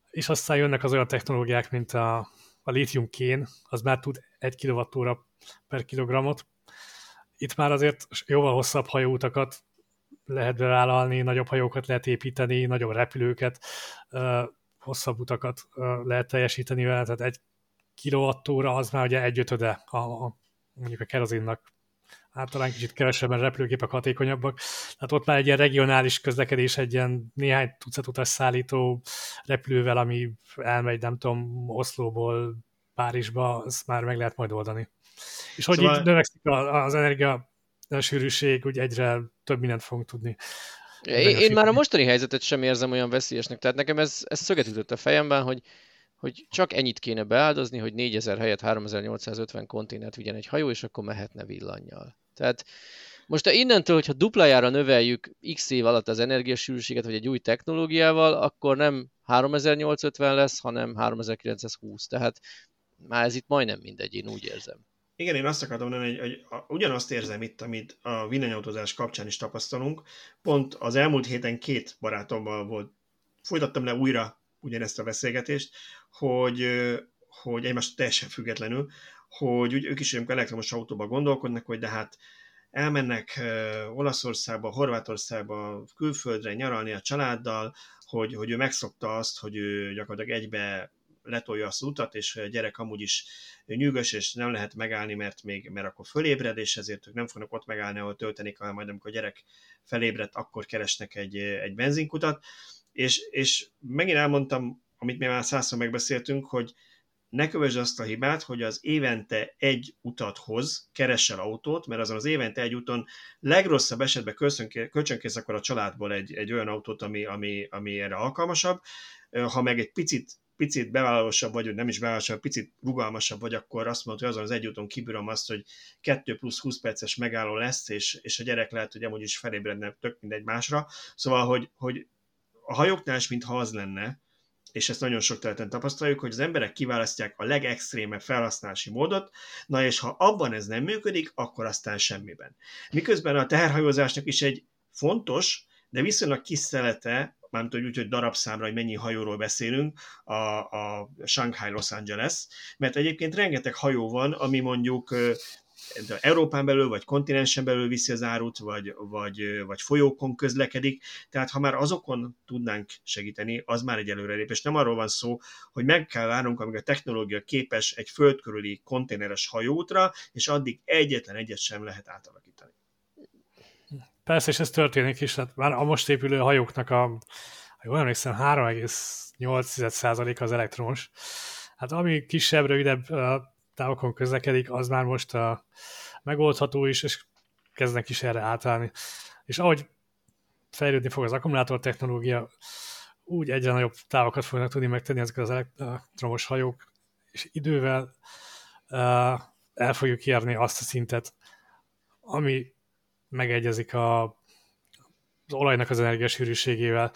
És aztán jönnek az olyan technológiák, mint a, a lithium kén, az már tud egy kilovattóra per kilogramot, itt már azért jóval hosszabb hajóutakat lehet bevállalni, nagyobb hajókat lehet építeni, nagyobb repülőket, hosszabb utakat lehet teljesíteni vele, tehát egy kilovattóra az már ugye egy ötöde a, a, mondjuk a kerozinnak. Hát talán kicsit kevesebben repülőgépek hatékonyabbak. Tehát ott már egy ilyen regionális közlekedés, egy ilyen néhány tucat utas szállító repülővel, ami elmegy, nem tudom, Oszlóból Párizsba, azt már meg lehet majd oldani. És hogy szóval... így növekszik az energia sűrűség, úgy egyre több mindent fogunk tudni. Én, én már a mostani helyzetet sem érzem olyan veszélyesnek, tehát nekem ez, ez szöget ütött a fejemben, hogy, hogy csak ennyit kéne beáldozni, hogy 4000 helyett 3850 konténert vigyen egy hajó, és akkor mehetne villannyal. Tehát most ha innentől, hogyha duplájára növeljük x év alatt az energiasűrűséget, vagy egy új technológiával, akkor nem 3850 lesz, hanem 3920. Tehát már ez itt majdnem mindegy, én úgy érzem. Igen, én azt akartam mondani, hogy, hogy ugyanazt érzem itt, amit a villanyautózás kapcsán is tapasztalunk. Pont az elmúlt héten két barátommal volt, folytattam le újra ugyanezt a beszélgetést, hogy, hogy egymást teljesen függetlenül, hogy úgy, ők is amikor elektromos autóban gondolkodnak, hogy de hát elmennek Olaszországba, Horvátországba, külföldre nyaralni a családdal, hogy, hogy ő megszokta azt, hogy ő gyakorlatilag egybe letolja az utat, és a gyerek amúgy is nyűgös, és nem lehet megállni, mert még mert akkor fölébred, és ezért ők nem fognak ott megállni, ahol tölteni kell, majd amikor a gyerek felébredt, akkor keresnek egy, egy benzinkutat. És, és megint elmondtam, amit mi már százszor megbeszéltünk, hogy ne kövesd azt a hibát, hogy az évente egy utat hoz, keresel autót, mert azon az évente egy úton legrosszabb esetben kölcsönkész akkor a családból egy, egy olyan autót, ami, ami, ami erre alkalmasabb. Ha meg egy picit picit bevállalósabb vagy, vagy nem is bevállalósabb, picit rugalmasabb vagy, akkor azt mondod, hogy azon az egy úton kibírom azt, hogy 2 plusz 20 perces megálló lesz, és, és a gyerek lehet, hogy amúgy is felébredne tök mindegy másra. Szóval, hogy, hogy a hajóknál is mintha az lenne, és ezt nagyon sok területen tapasztaljuk, hogy az emberek kiválasztják a legextrémebb felhasználási módot, na és ha abban ez nem működik, akkor aztán semmiben. Miközben a teherhajózásnak is egy fontos, de viszonylag kis szelete mármint úgy, hogy darabszámra, hogy mennyi hajóról beszélünk, a, a Shanghai Los Angeles, mert egyébként rengeteg hajó van, ami mondjuk Európán belül, vagy kontinensen belül viszi az árut, vagy, vagy, vagy folyókon közlekedik, tehát ha már azokon tudnánk segíteni, az már egy előrelépés. Nem arról van szó, hogy meg kell várnunk, amíg a technológia képes egy földkörüli konténeres hajóútra, és addig egyetlen egyet sem lehet átalakítani. Persze, és ez történik is, hát már a most épülő hajóknak a, ha jól emlékszem, 3,8% az elektromos. Hát ami kisebb, rövidebb távokon közlekedik, az már most a megoldható is, és kezdnek is erre átállni. És ahogy fejlődni fog az akkumulátor technológia, úgy egyre nagyobb távokat fognak tudni megtenni ezek az elektromos hajók, és idővel uh, el fogjuk érni azt a szintet, ami megegyezik a, az olajnak az energiasűrűségével.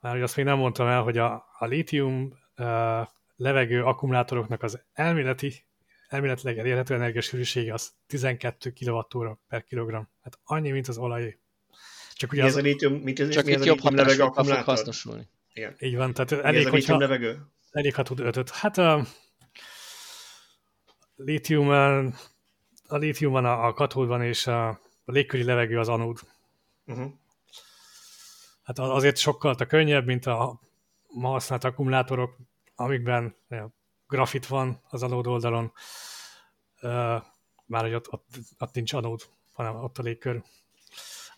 Már azt még nem mondtam el, hogy a, a lítium uh, levegő akkumulátoroknak az elméleti elméletileg elérhető energiasűrűsége az 12 kWh per kilogramm. Hát annyi, mint az olaj. Csak ugye mi az, a litium, mit ez, Csak mi itt jobb hatásokkal fog hasznosulni. Igen. Így van, tehát elég, hogyha, levegő? elég, ha tud ötöt. Hát a lítium, a lítium van a, a katódban, és a, a légköri levegő az anód. Uh-huh. Hát azért sokkal könnyebb, mint a ma használt akkumulátorok, amikben grafit van az anód oldalon, már hogy ott, ott, ott nincs anód, hanem ott a légkör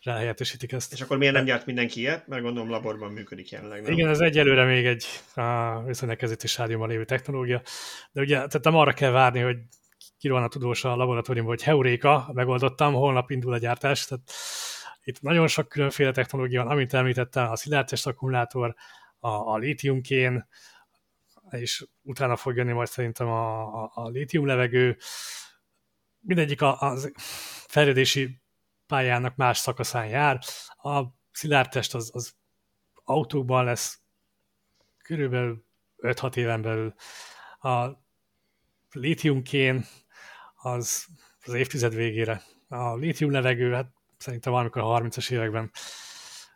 ráhelyettesítik ezt. És akkor miért nem gyárt mindenki ilyet? Mert gondolom laborban működik jelenleg. Nem? Igen, ez egyelőre még egy viszonylag kezdeti stádiumban lévő technológia, de ugye tehát nem arra kell várni, hogy van a tudós a laboratóriumban, hogy heuréka, megoldottam, holnap indul a gyártás, tehát itt nagyon sok különféle technológia van, amit említettem, a szilárdtest akkumulátor, a, a lítiumkén, és utána fog jönni majd szerintem a, a, a lítium levegő. Mindegyik a, a fejlődési pályának más szakaszán jár. A szilárdtest az, az autókban lesz körülbelül 5-6 éven belül. A lítiumkén az az évtized végére. A lítium levegő, hát szerintem valamikor a 30-as években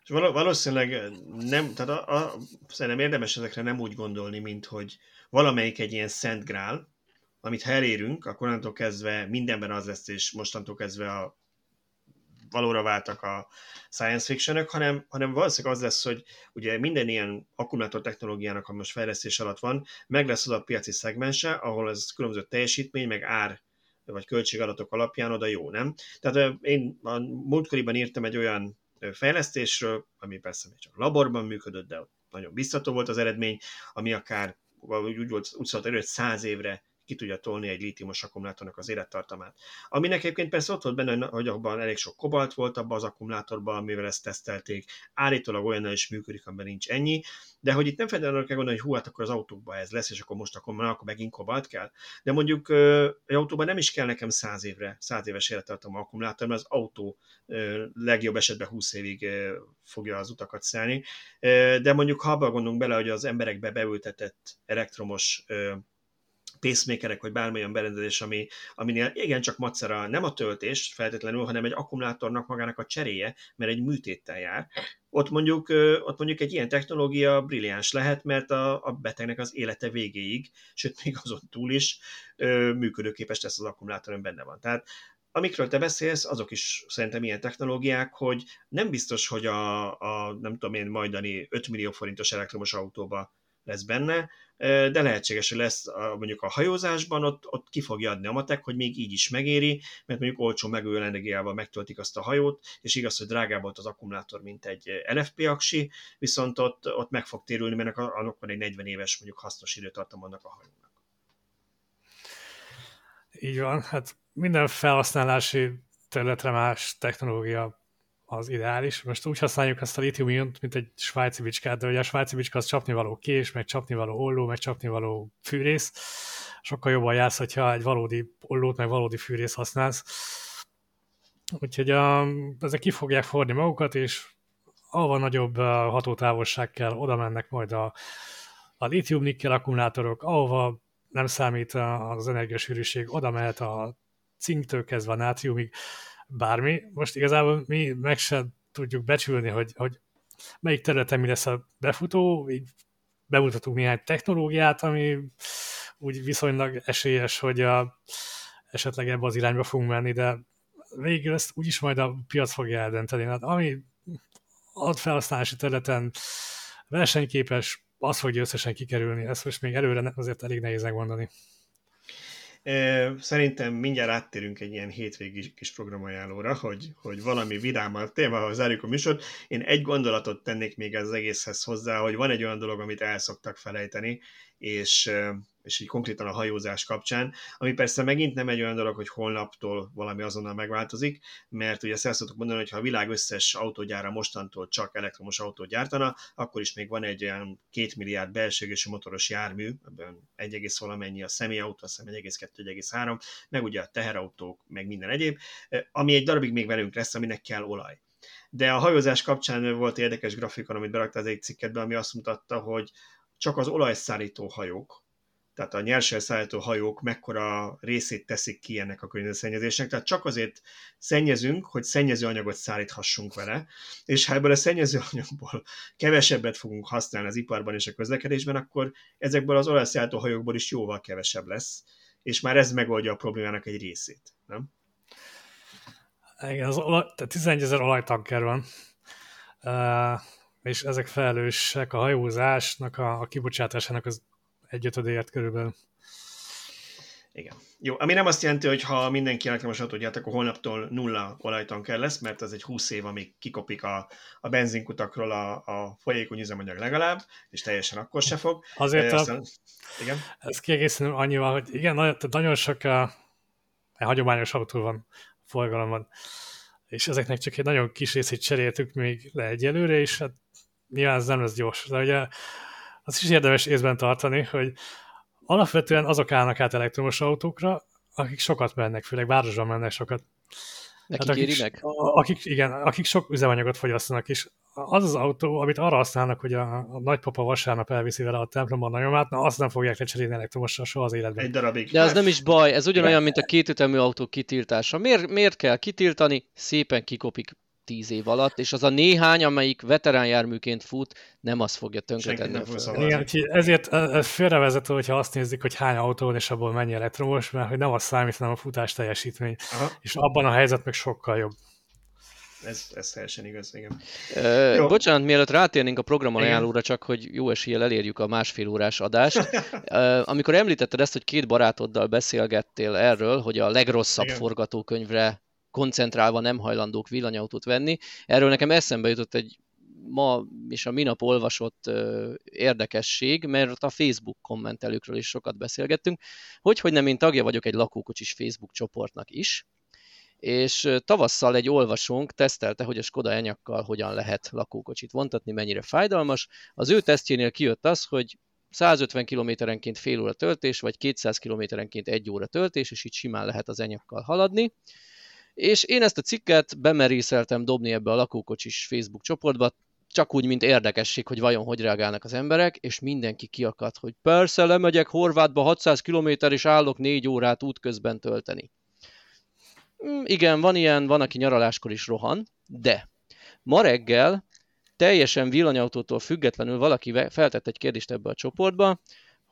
és valószínűleg nem, tehát a, a, szerintem érdemes ezekre nem úgy gondolni, mint hogy valamelyik egy ilyen szent grál, amit ha elérünk, akkor onnantól kezdve mindenben az lesz, és mostantól kezdve a valóra váltak a science fictionök, hanem, hanem valószínűleg az lesz, hogy ugye minden ilyen akkumulátor technológiának, ami most fejlesztés alatt van, meg lesz az a piaci szegmense, ahol ez különböző teljesítmény, meg ár vagy költségadatok alapján oda jó, nem? Tehát én a múltkoriban írtam egy olyan fejlesztésről, ami persze még csak laborban működött, de nagyon biztató volt az eredmény, ami akár úgy volt, úgy szólt hogy 100 évre ki tudja tolni egy lítiumos akkumulátornak az élettartamát. Aminek egyébként persze ott volt benne, hogy abban elég sok kobalt volt abban az akkumulátorban, amivel ezt tesztelték. Állítólag olyannal is működik, amiben nincs ennyi, de hogy itt nem feltétlenül kell gondolni, hogy hú, hát akkor az autókban ez lesz, és akkor most akkor, már akkor megint kobalt kell. De mondjuk egy autóban nem is kell nekem száz évre, száz éves élettartamú akkumulátor, mert az autó legjobb esetben 20 évig fogja az utakat szelni. De mondjuk ha abban gondolunk bele, hogy az emberekbe beültetett elektromos pacemakerek, vagy bármilyen berendezés, ami, aminél igen csak macera nem a töltés feltétlenül, hanem egy akkumulátornak magának a cseréje, mert egy műtéttel jár. Ott mondjuk, ott mondjuk egy ilyen technológia brilliáns lehet, mert a, a betegnek az élete végéig, sőt még azon túl is működőképes lesz az akkumulátor, benne van. Tehát amikről te beszélsz, azok is szerintem ilyen technológiák, hogy nem biztos, hogy a, a nem tudom én, majdani 5 millió forintos elektromos autóba lesz benne, de lehetséges, hogy lesz mondjuk a hajózásban, ott, ott ki fogja adni a matek, hogy még így is megéri, mert mondjuk olcsó megújuló energiával megtöltik azt a hajót, és igaz, hogy drágább volt az akkumulátor, mint egy LFP aksi, viszont ott, ott meg fog térülni, mert annak van egy 40 éves mondjuk hasznos időtartam annak a hajónak. Így van, hát minden felhasználási területre más technológia az ideális. Most úgy használjuk ezt a litium mint egy svájci bicskát, de ugye a svájci bicska az csapnivaló kés, meg csapnivaló olló, meg csapnivaló fűrész. Sokkal jobban jársz, hogyha egy valódi ollót, meg valódi fűrész használsz. Úgyhogy a, ezek ki fogják fordni magukat, és ahova nagyobb hatótávolság kell, oda mennek majd a, a litium-nikkel akkumulátorok, ahova nem számít az energiasűrűség, oda mehet a cinktől kezdve a nátriumig bármi. Most igazából mi meg sem tudjuk becsülni, hogy, hogy melyik területen mi lesz a befutó, így bemutatunk néhány technológiát, ami úgy viszonylag esélyes, hogy a, esetleg ebbe az irányba fogunk menni, de végül ezt úgyis majd a piac fogja eldönteni. Hát ami felhasználási területen versenyképes, az fogja összesen kikerülni. Ezt most még előre azért elég nehéz megmondani. Szerintem mindjárt áttérünk egy ilyen hétvégi kis programajánlóra, hogy, hogy valami vidámabb témához zárjuk a műsort. Én egy gondolatot tennék még az egészhez hozzá, hogy van egy olyan dolog, amit el szoktak felejteni, és és így konkrétan a hajózás kapcsán, ami persze megint nem egy olyan dolog, hogy holnaptól valami azonnal megváltozik, mert ugye ezt szoktuk mondani, hogy ha a világ összes autógyára mostantól csak elektromos autót gyártana, akkor is még van egy olyan két milliárd belségésű motoros jármű, ebben 1, valamennyi a személyautó, azt hiszem 1,2-1,3, meg ugye a teherautók, meg minden egyéb, ami egy darabig még velünk lesz, aminek kell olaj. De a hajózás kapcsán volt érdekes grafikon, amit berakta az egy cikkedbe, ami azt mutatta, hogy csak az olajszállító hajók, tehát a nyerselszállító hajók mekkora részét teszik ki ennek a környezetszennyezésnek, tehát csak azért szennyezünk, hogy szennyező anyagot szállíthassunk vele, és ha ebből a szennyező anyagból kevesebbet fogunk használni az iparban és a közlekedésben, akkor ezekből az olajszállító hajókból is jóval kevesebb lesz, és már ez megoldja a problémának egy részét, nem? Igen, az olaj, tehát 11 ezer olajtanker van, és ezek felelősek a hajózásnak, a, a kibocsátásának az egyötödéért körülbelül. Igen. Jó, ami nem azt jelenti, hogy ha mindenki elektromos autót akkor holnaptól nulla olajtanker lesz, mert ez egy 20 év, amíg kikopik a, a benzinkutakról a, a folyékony üzemanyag legalább, és teljesen akkor se fog. Azért a, igen? ez kiegészítő annyival, hogy igen, nagyon, nagyon sok a, a hagyományos autó van forgalomban, és ezeknek csak egy nagyon kis részét cseréltük még le egyelőre, és hát nyilván ez nem lesz gyors. De ugye azt is érdemes észben tartani, hogy alapvetően azok állnak át elektromos autókra, akik sokat mennek, főleg városban mennek sokat. Nekik hát akik, meg? Akik, igen, akik sok üzemanyagot fogyasztanak, és az az autó, amit arra használnak, hogy a, a nagypapa vasárnap elviszi vele a templomban nagyomát, na azt nem fogják lecserélni elektromossal soha az életben. Egy darabig. De az nem is baj, ez ugyanolyan, mint a kétütemű autó kitiltása. Miért, miért kell kitiltani? Szépen kikopik tíz év alatt, és az a néhány, amelyik veterán járműként fut, nem az fogja tönkretenni a Igen, ezért ez félrevezető, hogyha azt nézzük, hogy hány autó van, és abból mennyi elektromos, mert hogy nem az számít, hanem a futás teljesítmény. Aha. És abban a helyzet meg sokkal jobb. Ez, ez teljesen igaz, igen. Ö, bocsánat, mielőtt rátérnénk a program ajánlóra, csak hogy jó eséllyel elérjük a másfél órás adást. Ö, amikor említetted ezt, hogy két barátoddal beszélgettél erről, hogy a legrosszabb igen. forgatókönyvre koncentrálva nem hajlandók villanyautót venni. Erről nekem eszembe jutott egy ma és a minap olvasott ö, érdekesség, mert a Facebook kommentelőkről is sokat beszélgettünk, hogy, hogy nem én tagja vagyok egy lakókocsis Facebook csoportnak is, és tavasszal egy olvasónk tesztelte, hogy a Skoda enyakkal hogyan lehet lakókocsit vontatni, mennyire fájdalmas. Az ő tesztjénél kijött az, hogy 150 kilométerenként fél óra töltés, vagy 200 kilométerenként egy óra töltés, és így simán lehet az enyakkal haladni. És én ezt a cikket bemerészeltem dobni ebbe a lakókocsis Facebook csoportba, csak úgy, mint érdekesség, hogy vajon hogy reagálnak az emberek, és mindenki kiakadt, hogy persze lemegyek Horvátba 600 km és állok 4 órát útközben tölteni. Mm, igen, van ilyen, van, aki nyaraláskor is rohan, de ma reggel teljesen villanyautótól függetlenül valaki feltett egy kérdést ebbe a csoportba,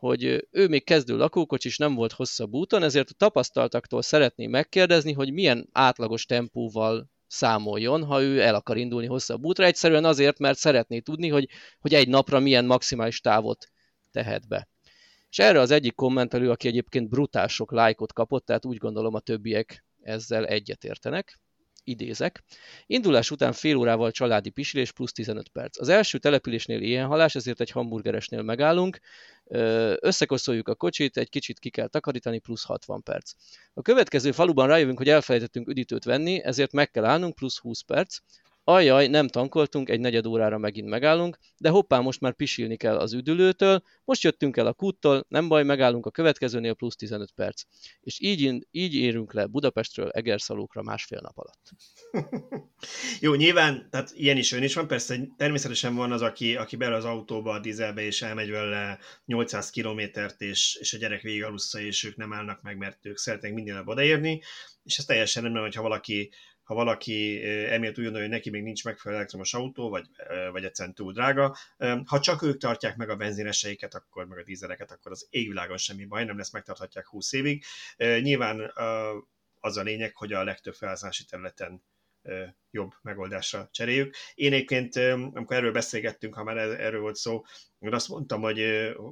hogy ő még kezdő lakókocsis, nem volt hosszabb úton, ezért a tapasztaltaktól szeretném megkérdezni, hogy milyen átlagos tempóval számoljon, ha ő el akar indulni hosszabb útra. Egyszerűen azért, mert szeretné tudni, hogy, hogy egy napra milyen maximális távot tehet be. És erre az egyik kommentelő, aki egyébként brutál sok lájkot kapott, tehát úgy gondolom a többiek ezzel egyetértenek, idézek. Indulás után fél órával családi pisilés plusz 15 perc. Az első településnél ilyen halás, ezért egy hamburgeresnél megállunk, összekoszoljuk a kocsit, egy kicsit ki kell takarítani, plusz 60 perc. A következő faluban rájövünk, hogy elfelejtettünk üdítőt venni, ezért meg kell állnunk, plusz 20 perc. Ajaj, nem tankoltunk, egy negyed órára megint megállunk, de hoppá, most már pisilni kell az üdülőtől, most jöttünk el a kúttól, nem baj, megállunk a következőnél plusz 15 perc. És így, így érünk le Budapestről Egerszalókra másfél nap alatt. Jó, nyilván, tehát ilyen is ön is van, persze természetesen van az, aki, aki bele az autóba, a dízelbe, és elmegy vele 800 kilométert, és, és a gyerek végig alussza, és ők nem állnak meg, mert ők szeretnék minden odaérni, és ez teljesen nem, hogyha valaki ha valaki emiatt úgy gondolja, hogy neki még nincs megfelelő elektromos autó, vagy, vagy egyszerűen túl drága, ha csak ők tartják meg a benzineseiket, akkor meg a dízeleket, akkor az égvilágon semmi baj, nem lesz, megtarthatják 20 évig. Nyilván az a lényeg, hogy a legtöbb felhasználási területen jobb megoldásra cseréljük. Én egyébként, amikor erről beszélgettünk, ha már erről volt szó, én azt mondtam, hogy,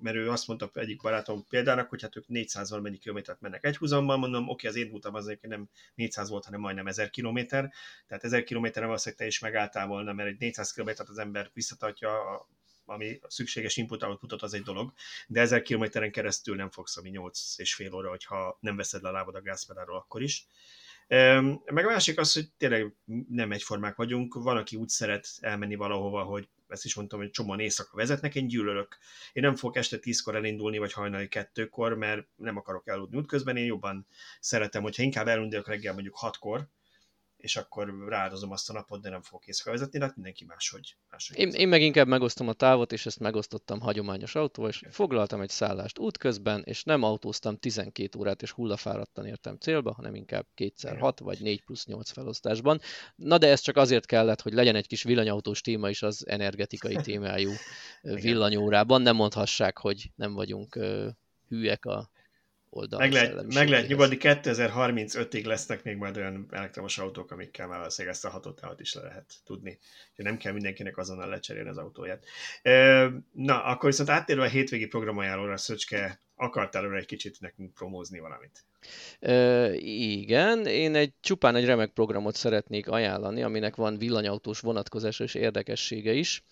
mert ő azt mondta egyik barátom példának, hogy hát ők 400 mennyi kilométert mennek egy húzamban, mondom, oké, az én utam az egyébként nem 400 volt, hanem majdnem 1000 kilométer, tehát 1000 kilométerre valószínűleg te is megálltál volna, mert egy 400 kilométert az ember visszatartja, ami szükséges input outputot az egy dolog, de 1000 kilométeren keresztül nem fogsz, ami 8 és fél óra, hogyha nem veszed le a lábad a gázpedáról akkor is. Meg a másik az, hogy tényleg nem egyformák vagyunk, van, aki úgy szeret elmenni valahova, hogy ezt is mondtam, hogy csomóan éjszaka vezetnek, én gyűlölök. Én nem fogok este tízkor elindulni, vagy hajnali kettőkor, mert nem akarok eludni útközben, én jobban szeretem, hogyha inkább elindulok reggel mondjuk hatkor, és akkor rááldozom azt a napot, de nem fogok éjszaka vezetni, de hát mindenki máshogy. máshogy én, én meg inkább megosztom a távot, és ezt megosztottam hagyományos autóval, és foglaltam egy szállást útközben, és nem autóztam 12 órát, és hullafáradtan értem célba, hanem inkább kétszer 6 vagy 4 plusz 8 felosztásban. Na de ez csak azért kellett, hogy legyen egy kis villanyautós téma is az energetikai témájú villanyórában. Nem mondhassák, hogy nem vagyunk hűek a oldal. Meg lehet, meg lehet nyugodni, 2035-ig lesznek még majd olyan elektromos autók, amikkel már valószínűleg ezt a hatótávot is le lehet tudni. Úgyhogy nem kell mindenkinek azonnal lecserélni az autóját. Na, akkor viszont áttérve a hétvégi programajánlóra, Szöcske, akartál arra egy kicsit nekünk promózni valamit? Ö, igen, én egy csupán egy remek programot szeretnék ajánlani, aminek van villanyautós vonatkozása és érdekessége is.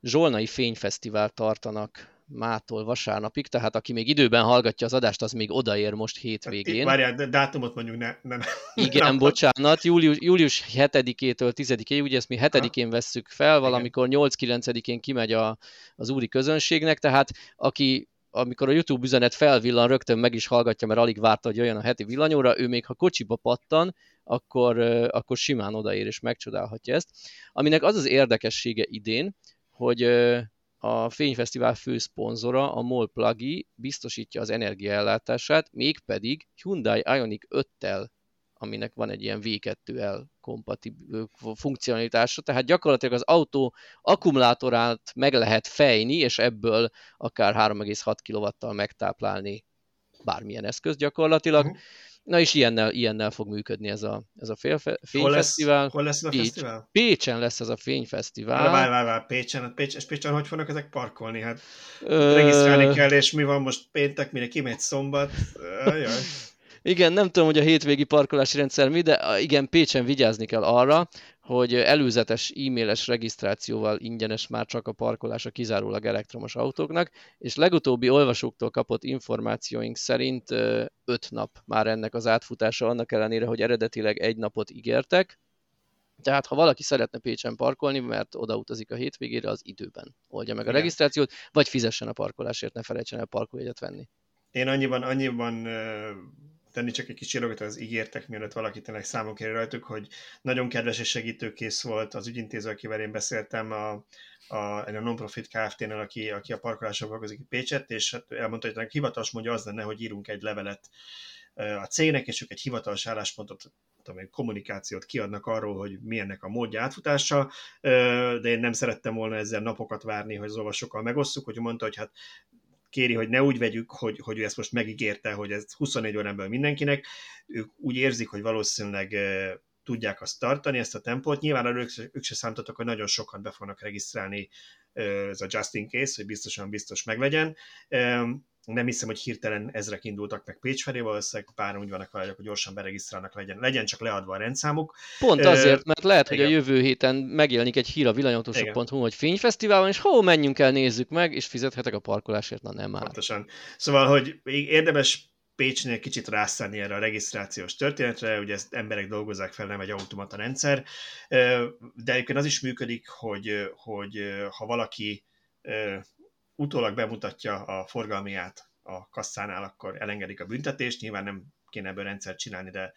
Zsolnai Fényfesztivál tartanak mától vasárnapig, tehát aki még időben hallgatja az adást, az még odaér most hétvégén. Várjál, de dátumot mondjuk ne, ne, ne Igen, ne, bocsánat, július, július 7-től 10-ig, ugye ezt mi 7-én vesszük fel, valamikor 8-9-én kimegy a, az úri közönségnek, tehát aki amikor a YouTube üzenet felvillan, rögtön meg is hallgatja, mert alig várta, hogy jöjjön a heti villanyóra, ő még ha kocsiba pattan, akkor, akkor simán odaér és megcsodálhatja ezt. Aminek az az érdekessége idén, hogy a Fényfesztivál főszponzora, a MOL Plagi biztosítja az energiaellátását, mégpedig Hyundai Ioniq 5-tel, aminek van egy ilyen V2L kompatibil funkcionalitása, tehát gyakorlatilag az autó akkumulátorát meg lehet fejni, és ebből akár 3,6 kW-tal megtáplálni bármilyen eszköz gyakorlatilag. Uh-huh. Na és ilyennel, ilyennel fog működni ez a, ez a félfe, fényfesztivál. Hol lesz, hol lesz a Pécs, fesztivál? Pécsen lesz ez a fényfesztivál. Várj, várj, várj, Pécsen, Pécs, és Pécsen hogy fognak ezek parkolni? Hát Ö... regisztrálni kell, és mi van most péntek, mire kimegy szombat? Igen, nem tudom, hogy a hétvégi parkolási rendszer mi, de igen, Pécsen vigyázni kell arra, hogy előzetes e-mailes regisztrációval ingyenes már csak a parkolás a kizárólag elektromos autóknak, és legutóbbi olvasóktól kapott információink szerint 5 nap már ennek az átfutása, annak ellenére, hogy eredetileg egy napot ígértek, tehát ha valaki szeretne Pécsen parkolni, mert odautazik a hétvégére, az időben oldja meg a Igen. regisztrációt, vagy fizessen a parkolásért, ne felejtsen el parkolójegyet venni. Én annyiban, annyiban tenni csak egy kis csillagot, az ígértek, mielőtt valaki tényleg számon kér rajtuk, hogy nagyon kedves és segítőkész volt az ügyintéző, akivel én beszéltem a, a, a non-profit Kft-nél, aki, aki a parkoláson dolgozik Pécset, és hát elmondta, hogy hivatalos mondja az lenne, hogy írunk egy levelet a cégnek, és ők egy hivatalos álláspontot, tudom, egy kommunikációt kiadnak arról, hogy milyennek a módja átfutása, de én nem szerettem volna ezzel napokat várni, hogy az olvasókkal megosszuk, hogy mondta, hogy hát kéri, hogy ne úgy vegyük, hogy, hogy ő ezt most megígérte, hogy ez 24 órában mindenkinek, ők úgy érzik, hogy valószínűleg tudják azt tartani, ezt a tempót. Nyilván ők, ők se számítottak, hogy nagyon sokan be fognak regisztrálni ez a just case, hogy biztosan biztos meglegyen nem hiszem, hogy hirtelen ezrek indultak meg Pécs felé, valószínűleg pár úgy vannak vele, hogy gyorsan beregisztrálnak, legyen, legyen csak leadva a rendszámuk. Pont azért, mert lehet, Igen. hogy a jövő héten megjelenik egy hír a villanyautósok.hu, hogy fényfesztiválon, és hó, menjünk el, nézzük meg, és fizethetek a parkolásért, na nem már. Pontosan. Szóval, hogy érdemes Pécsnél kicsit rászállni erre a regisztrációs történetre, ugye ezt emberek dolgozzák fel, nem egy automata rendszer, de egyébként az is működik, hogy, hogy ha valaki utólag bemutatja a forgalmiát a kasszánál, akkor elengedik a büntetést, nyilván nem kéne ebből rendszert csinálni, de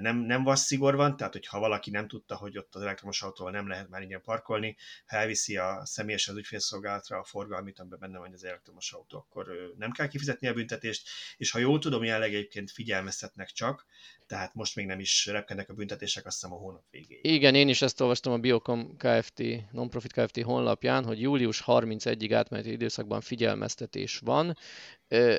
nem, nem vas szigor van, tehát hogyha valaki nem tudta, hogy ott az elektromos autóval nem lehet már ingyen parkolni, ha elviszi a személyes az ügyfélszolgálatra a forgalmit, amiben benne van az elektromos autó, akkor nem kell kifizetni a büntetést, és ha jól tudom, jelenleg egyébként figyelmeztetnek csak, tehát most még nem is repkednek a büntetések, azt hiszem a hónap végéig. Igen, én is ezt olvastam a Biocom Kft. Nonprofit Kft. honlapján, hogy július 31-ig átmeneti időszakban figyelmeztetés van.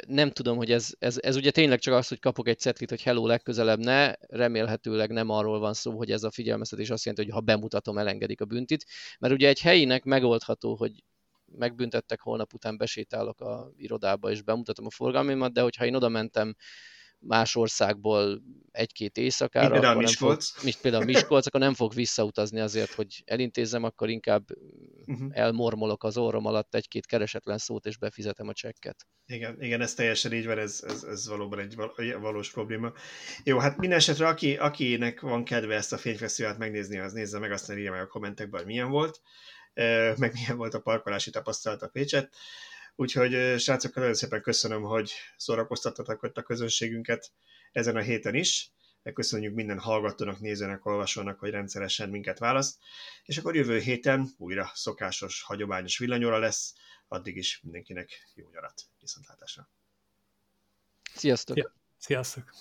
Nem tudom, hogy ez, ez, ez ugye tényleg csak az, hogy kapok egy cetlit, hogy hello, legközelebb ne, remélhetőleg nem arról van szó, hogy ez a figyelmeztetés azt jelenti, hogy ha bemutatom, elengedik a büntit, mert ugye egy helyinek megoldható, hogy megbüntettek, holnap után besétálok a irodába és bemutatom a forgalmimat, de hogyha én oda mentem más országból egy-két éjszakára, mint például Miskolc. Fog, mint például Miskolc, akkor nem fog visszautazni azért, hogy elintézzem, akkor inkább uh-huh. elmormolok az orrom alatt egy-két keresetlen szót, és befizetem a csekket. Igen, igen ez teljesen így van, ez, ez, ez valóban egy valós probléma. Jó, hát minden esetre, aki, akinek van kedve ezt a fényfesztivált megnézni, az nézze meg, aztán írja meg a kommentekben, hogy milyen volt, meg milyen volt a parkolási tapasztalat a Pécset. Úgyhogy srácok, nagyon szépen köszönöm, hogy szórakoztattatok ott a közönségünket ezen a héten is. Megköszönjük minden hallgatónak, nézőnek, olvasónak, hogy rendszeresen minket választ. És akkor jövő héten újra szokásos, hagyományos villanyóra lesz. Addig is mindenkinek jó nyarat. Viszontlátásra. Sziasztok! Sziasztok!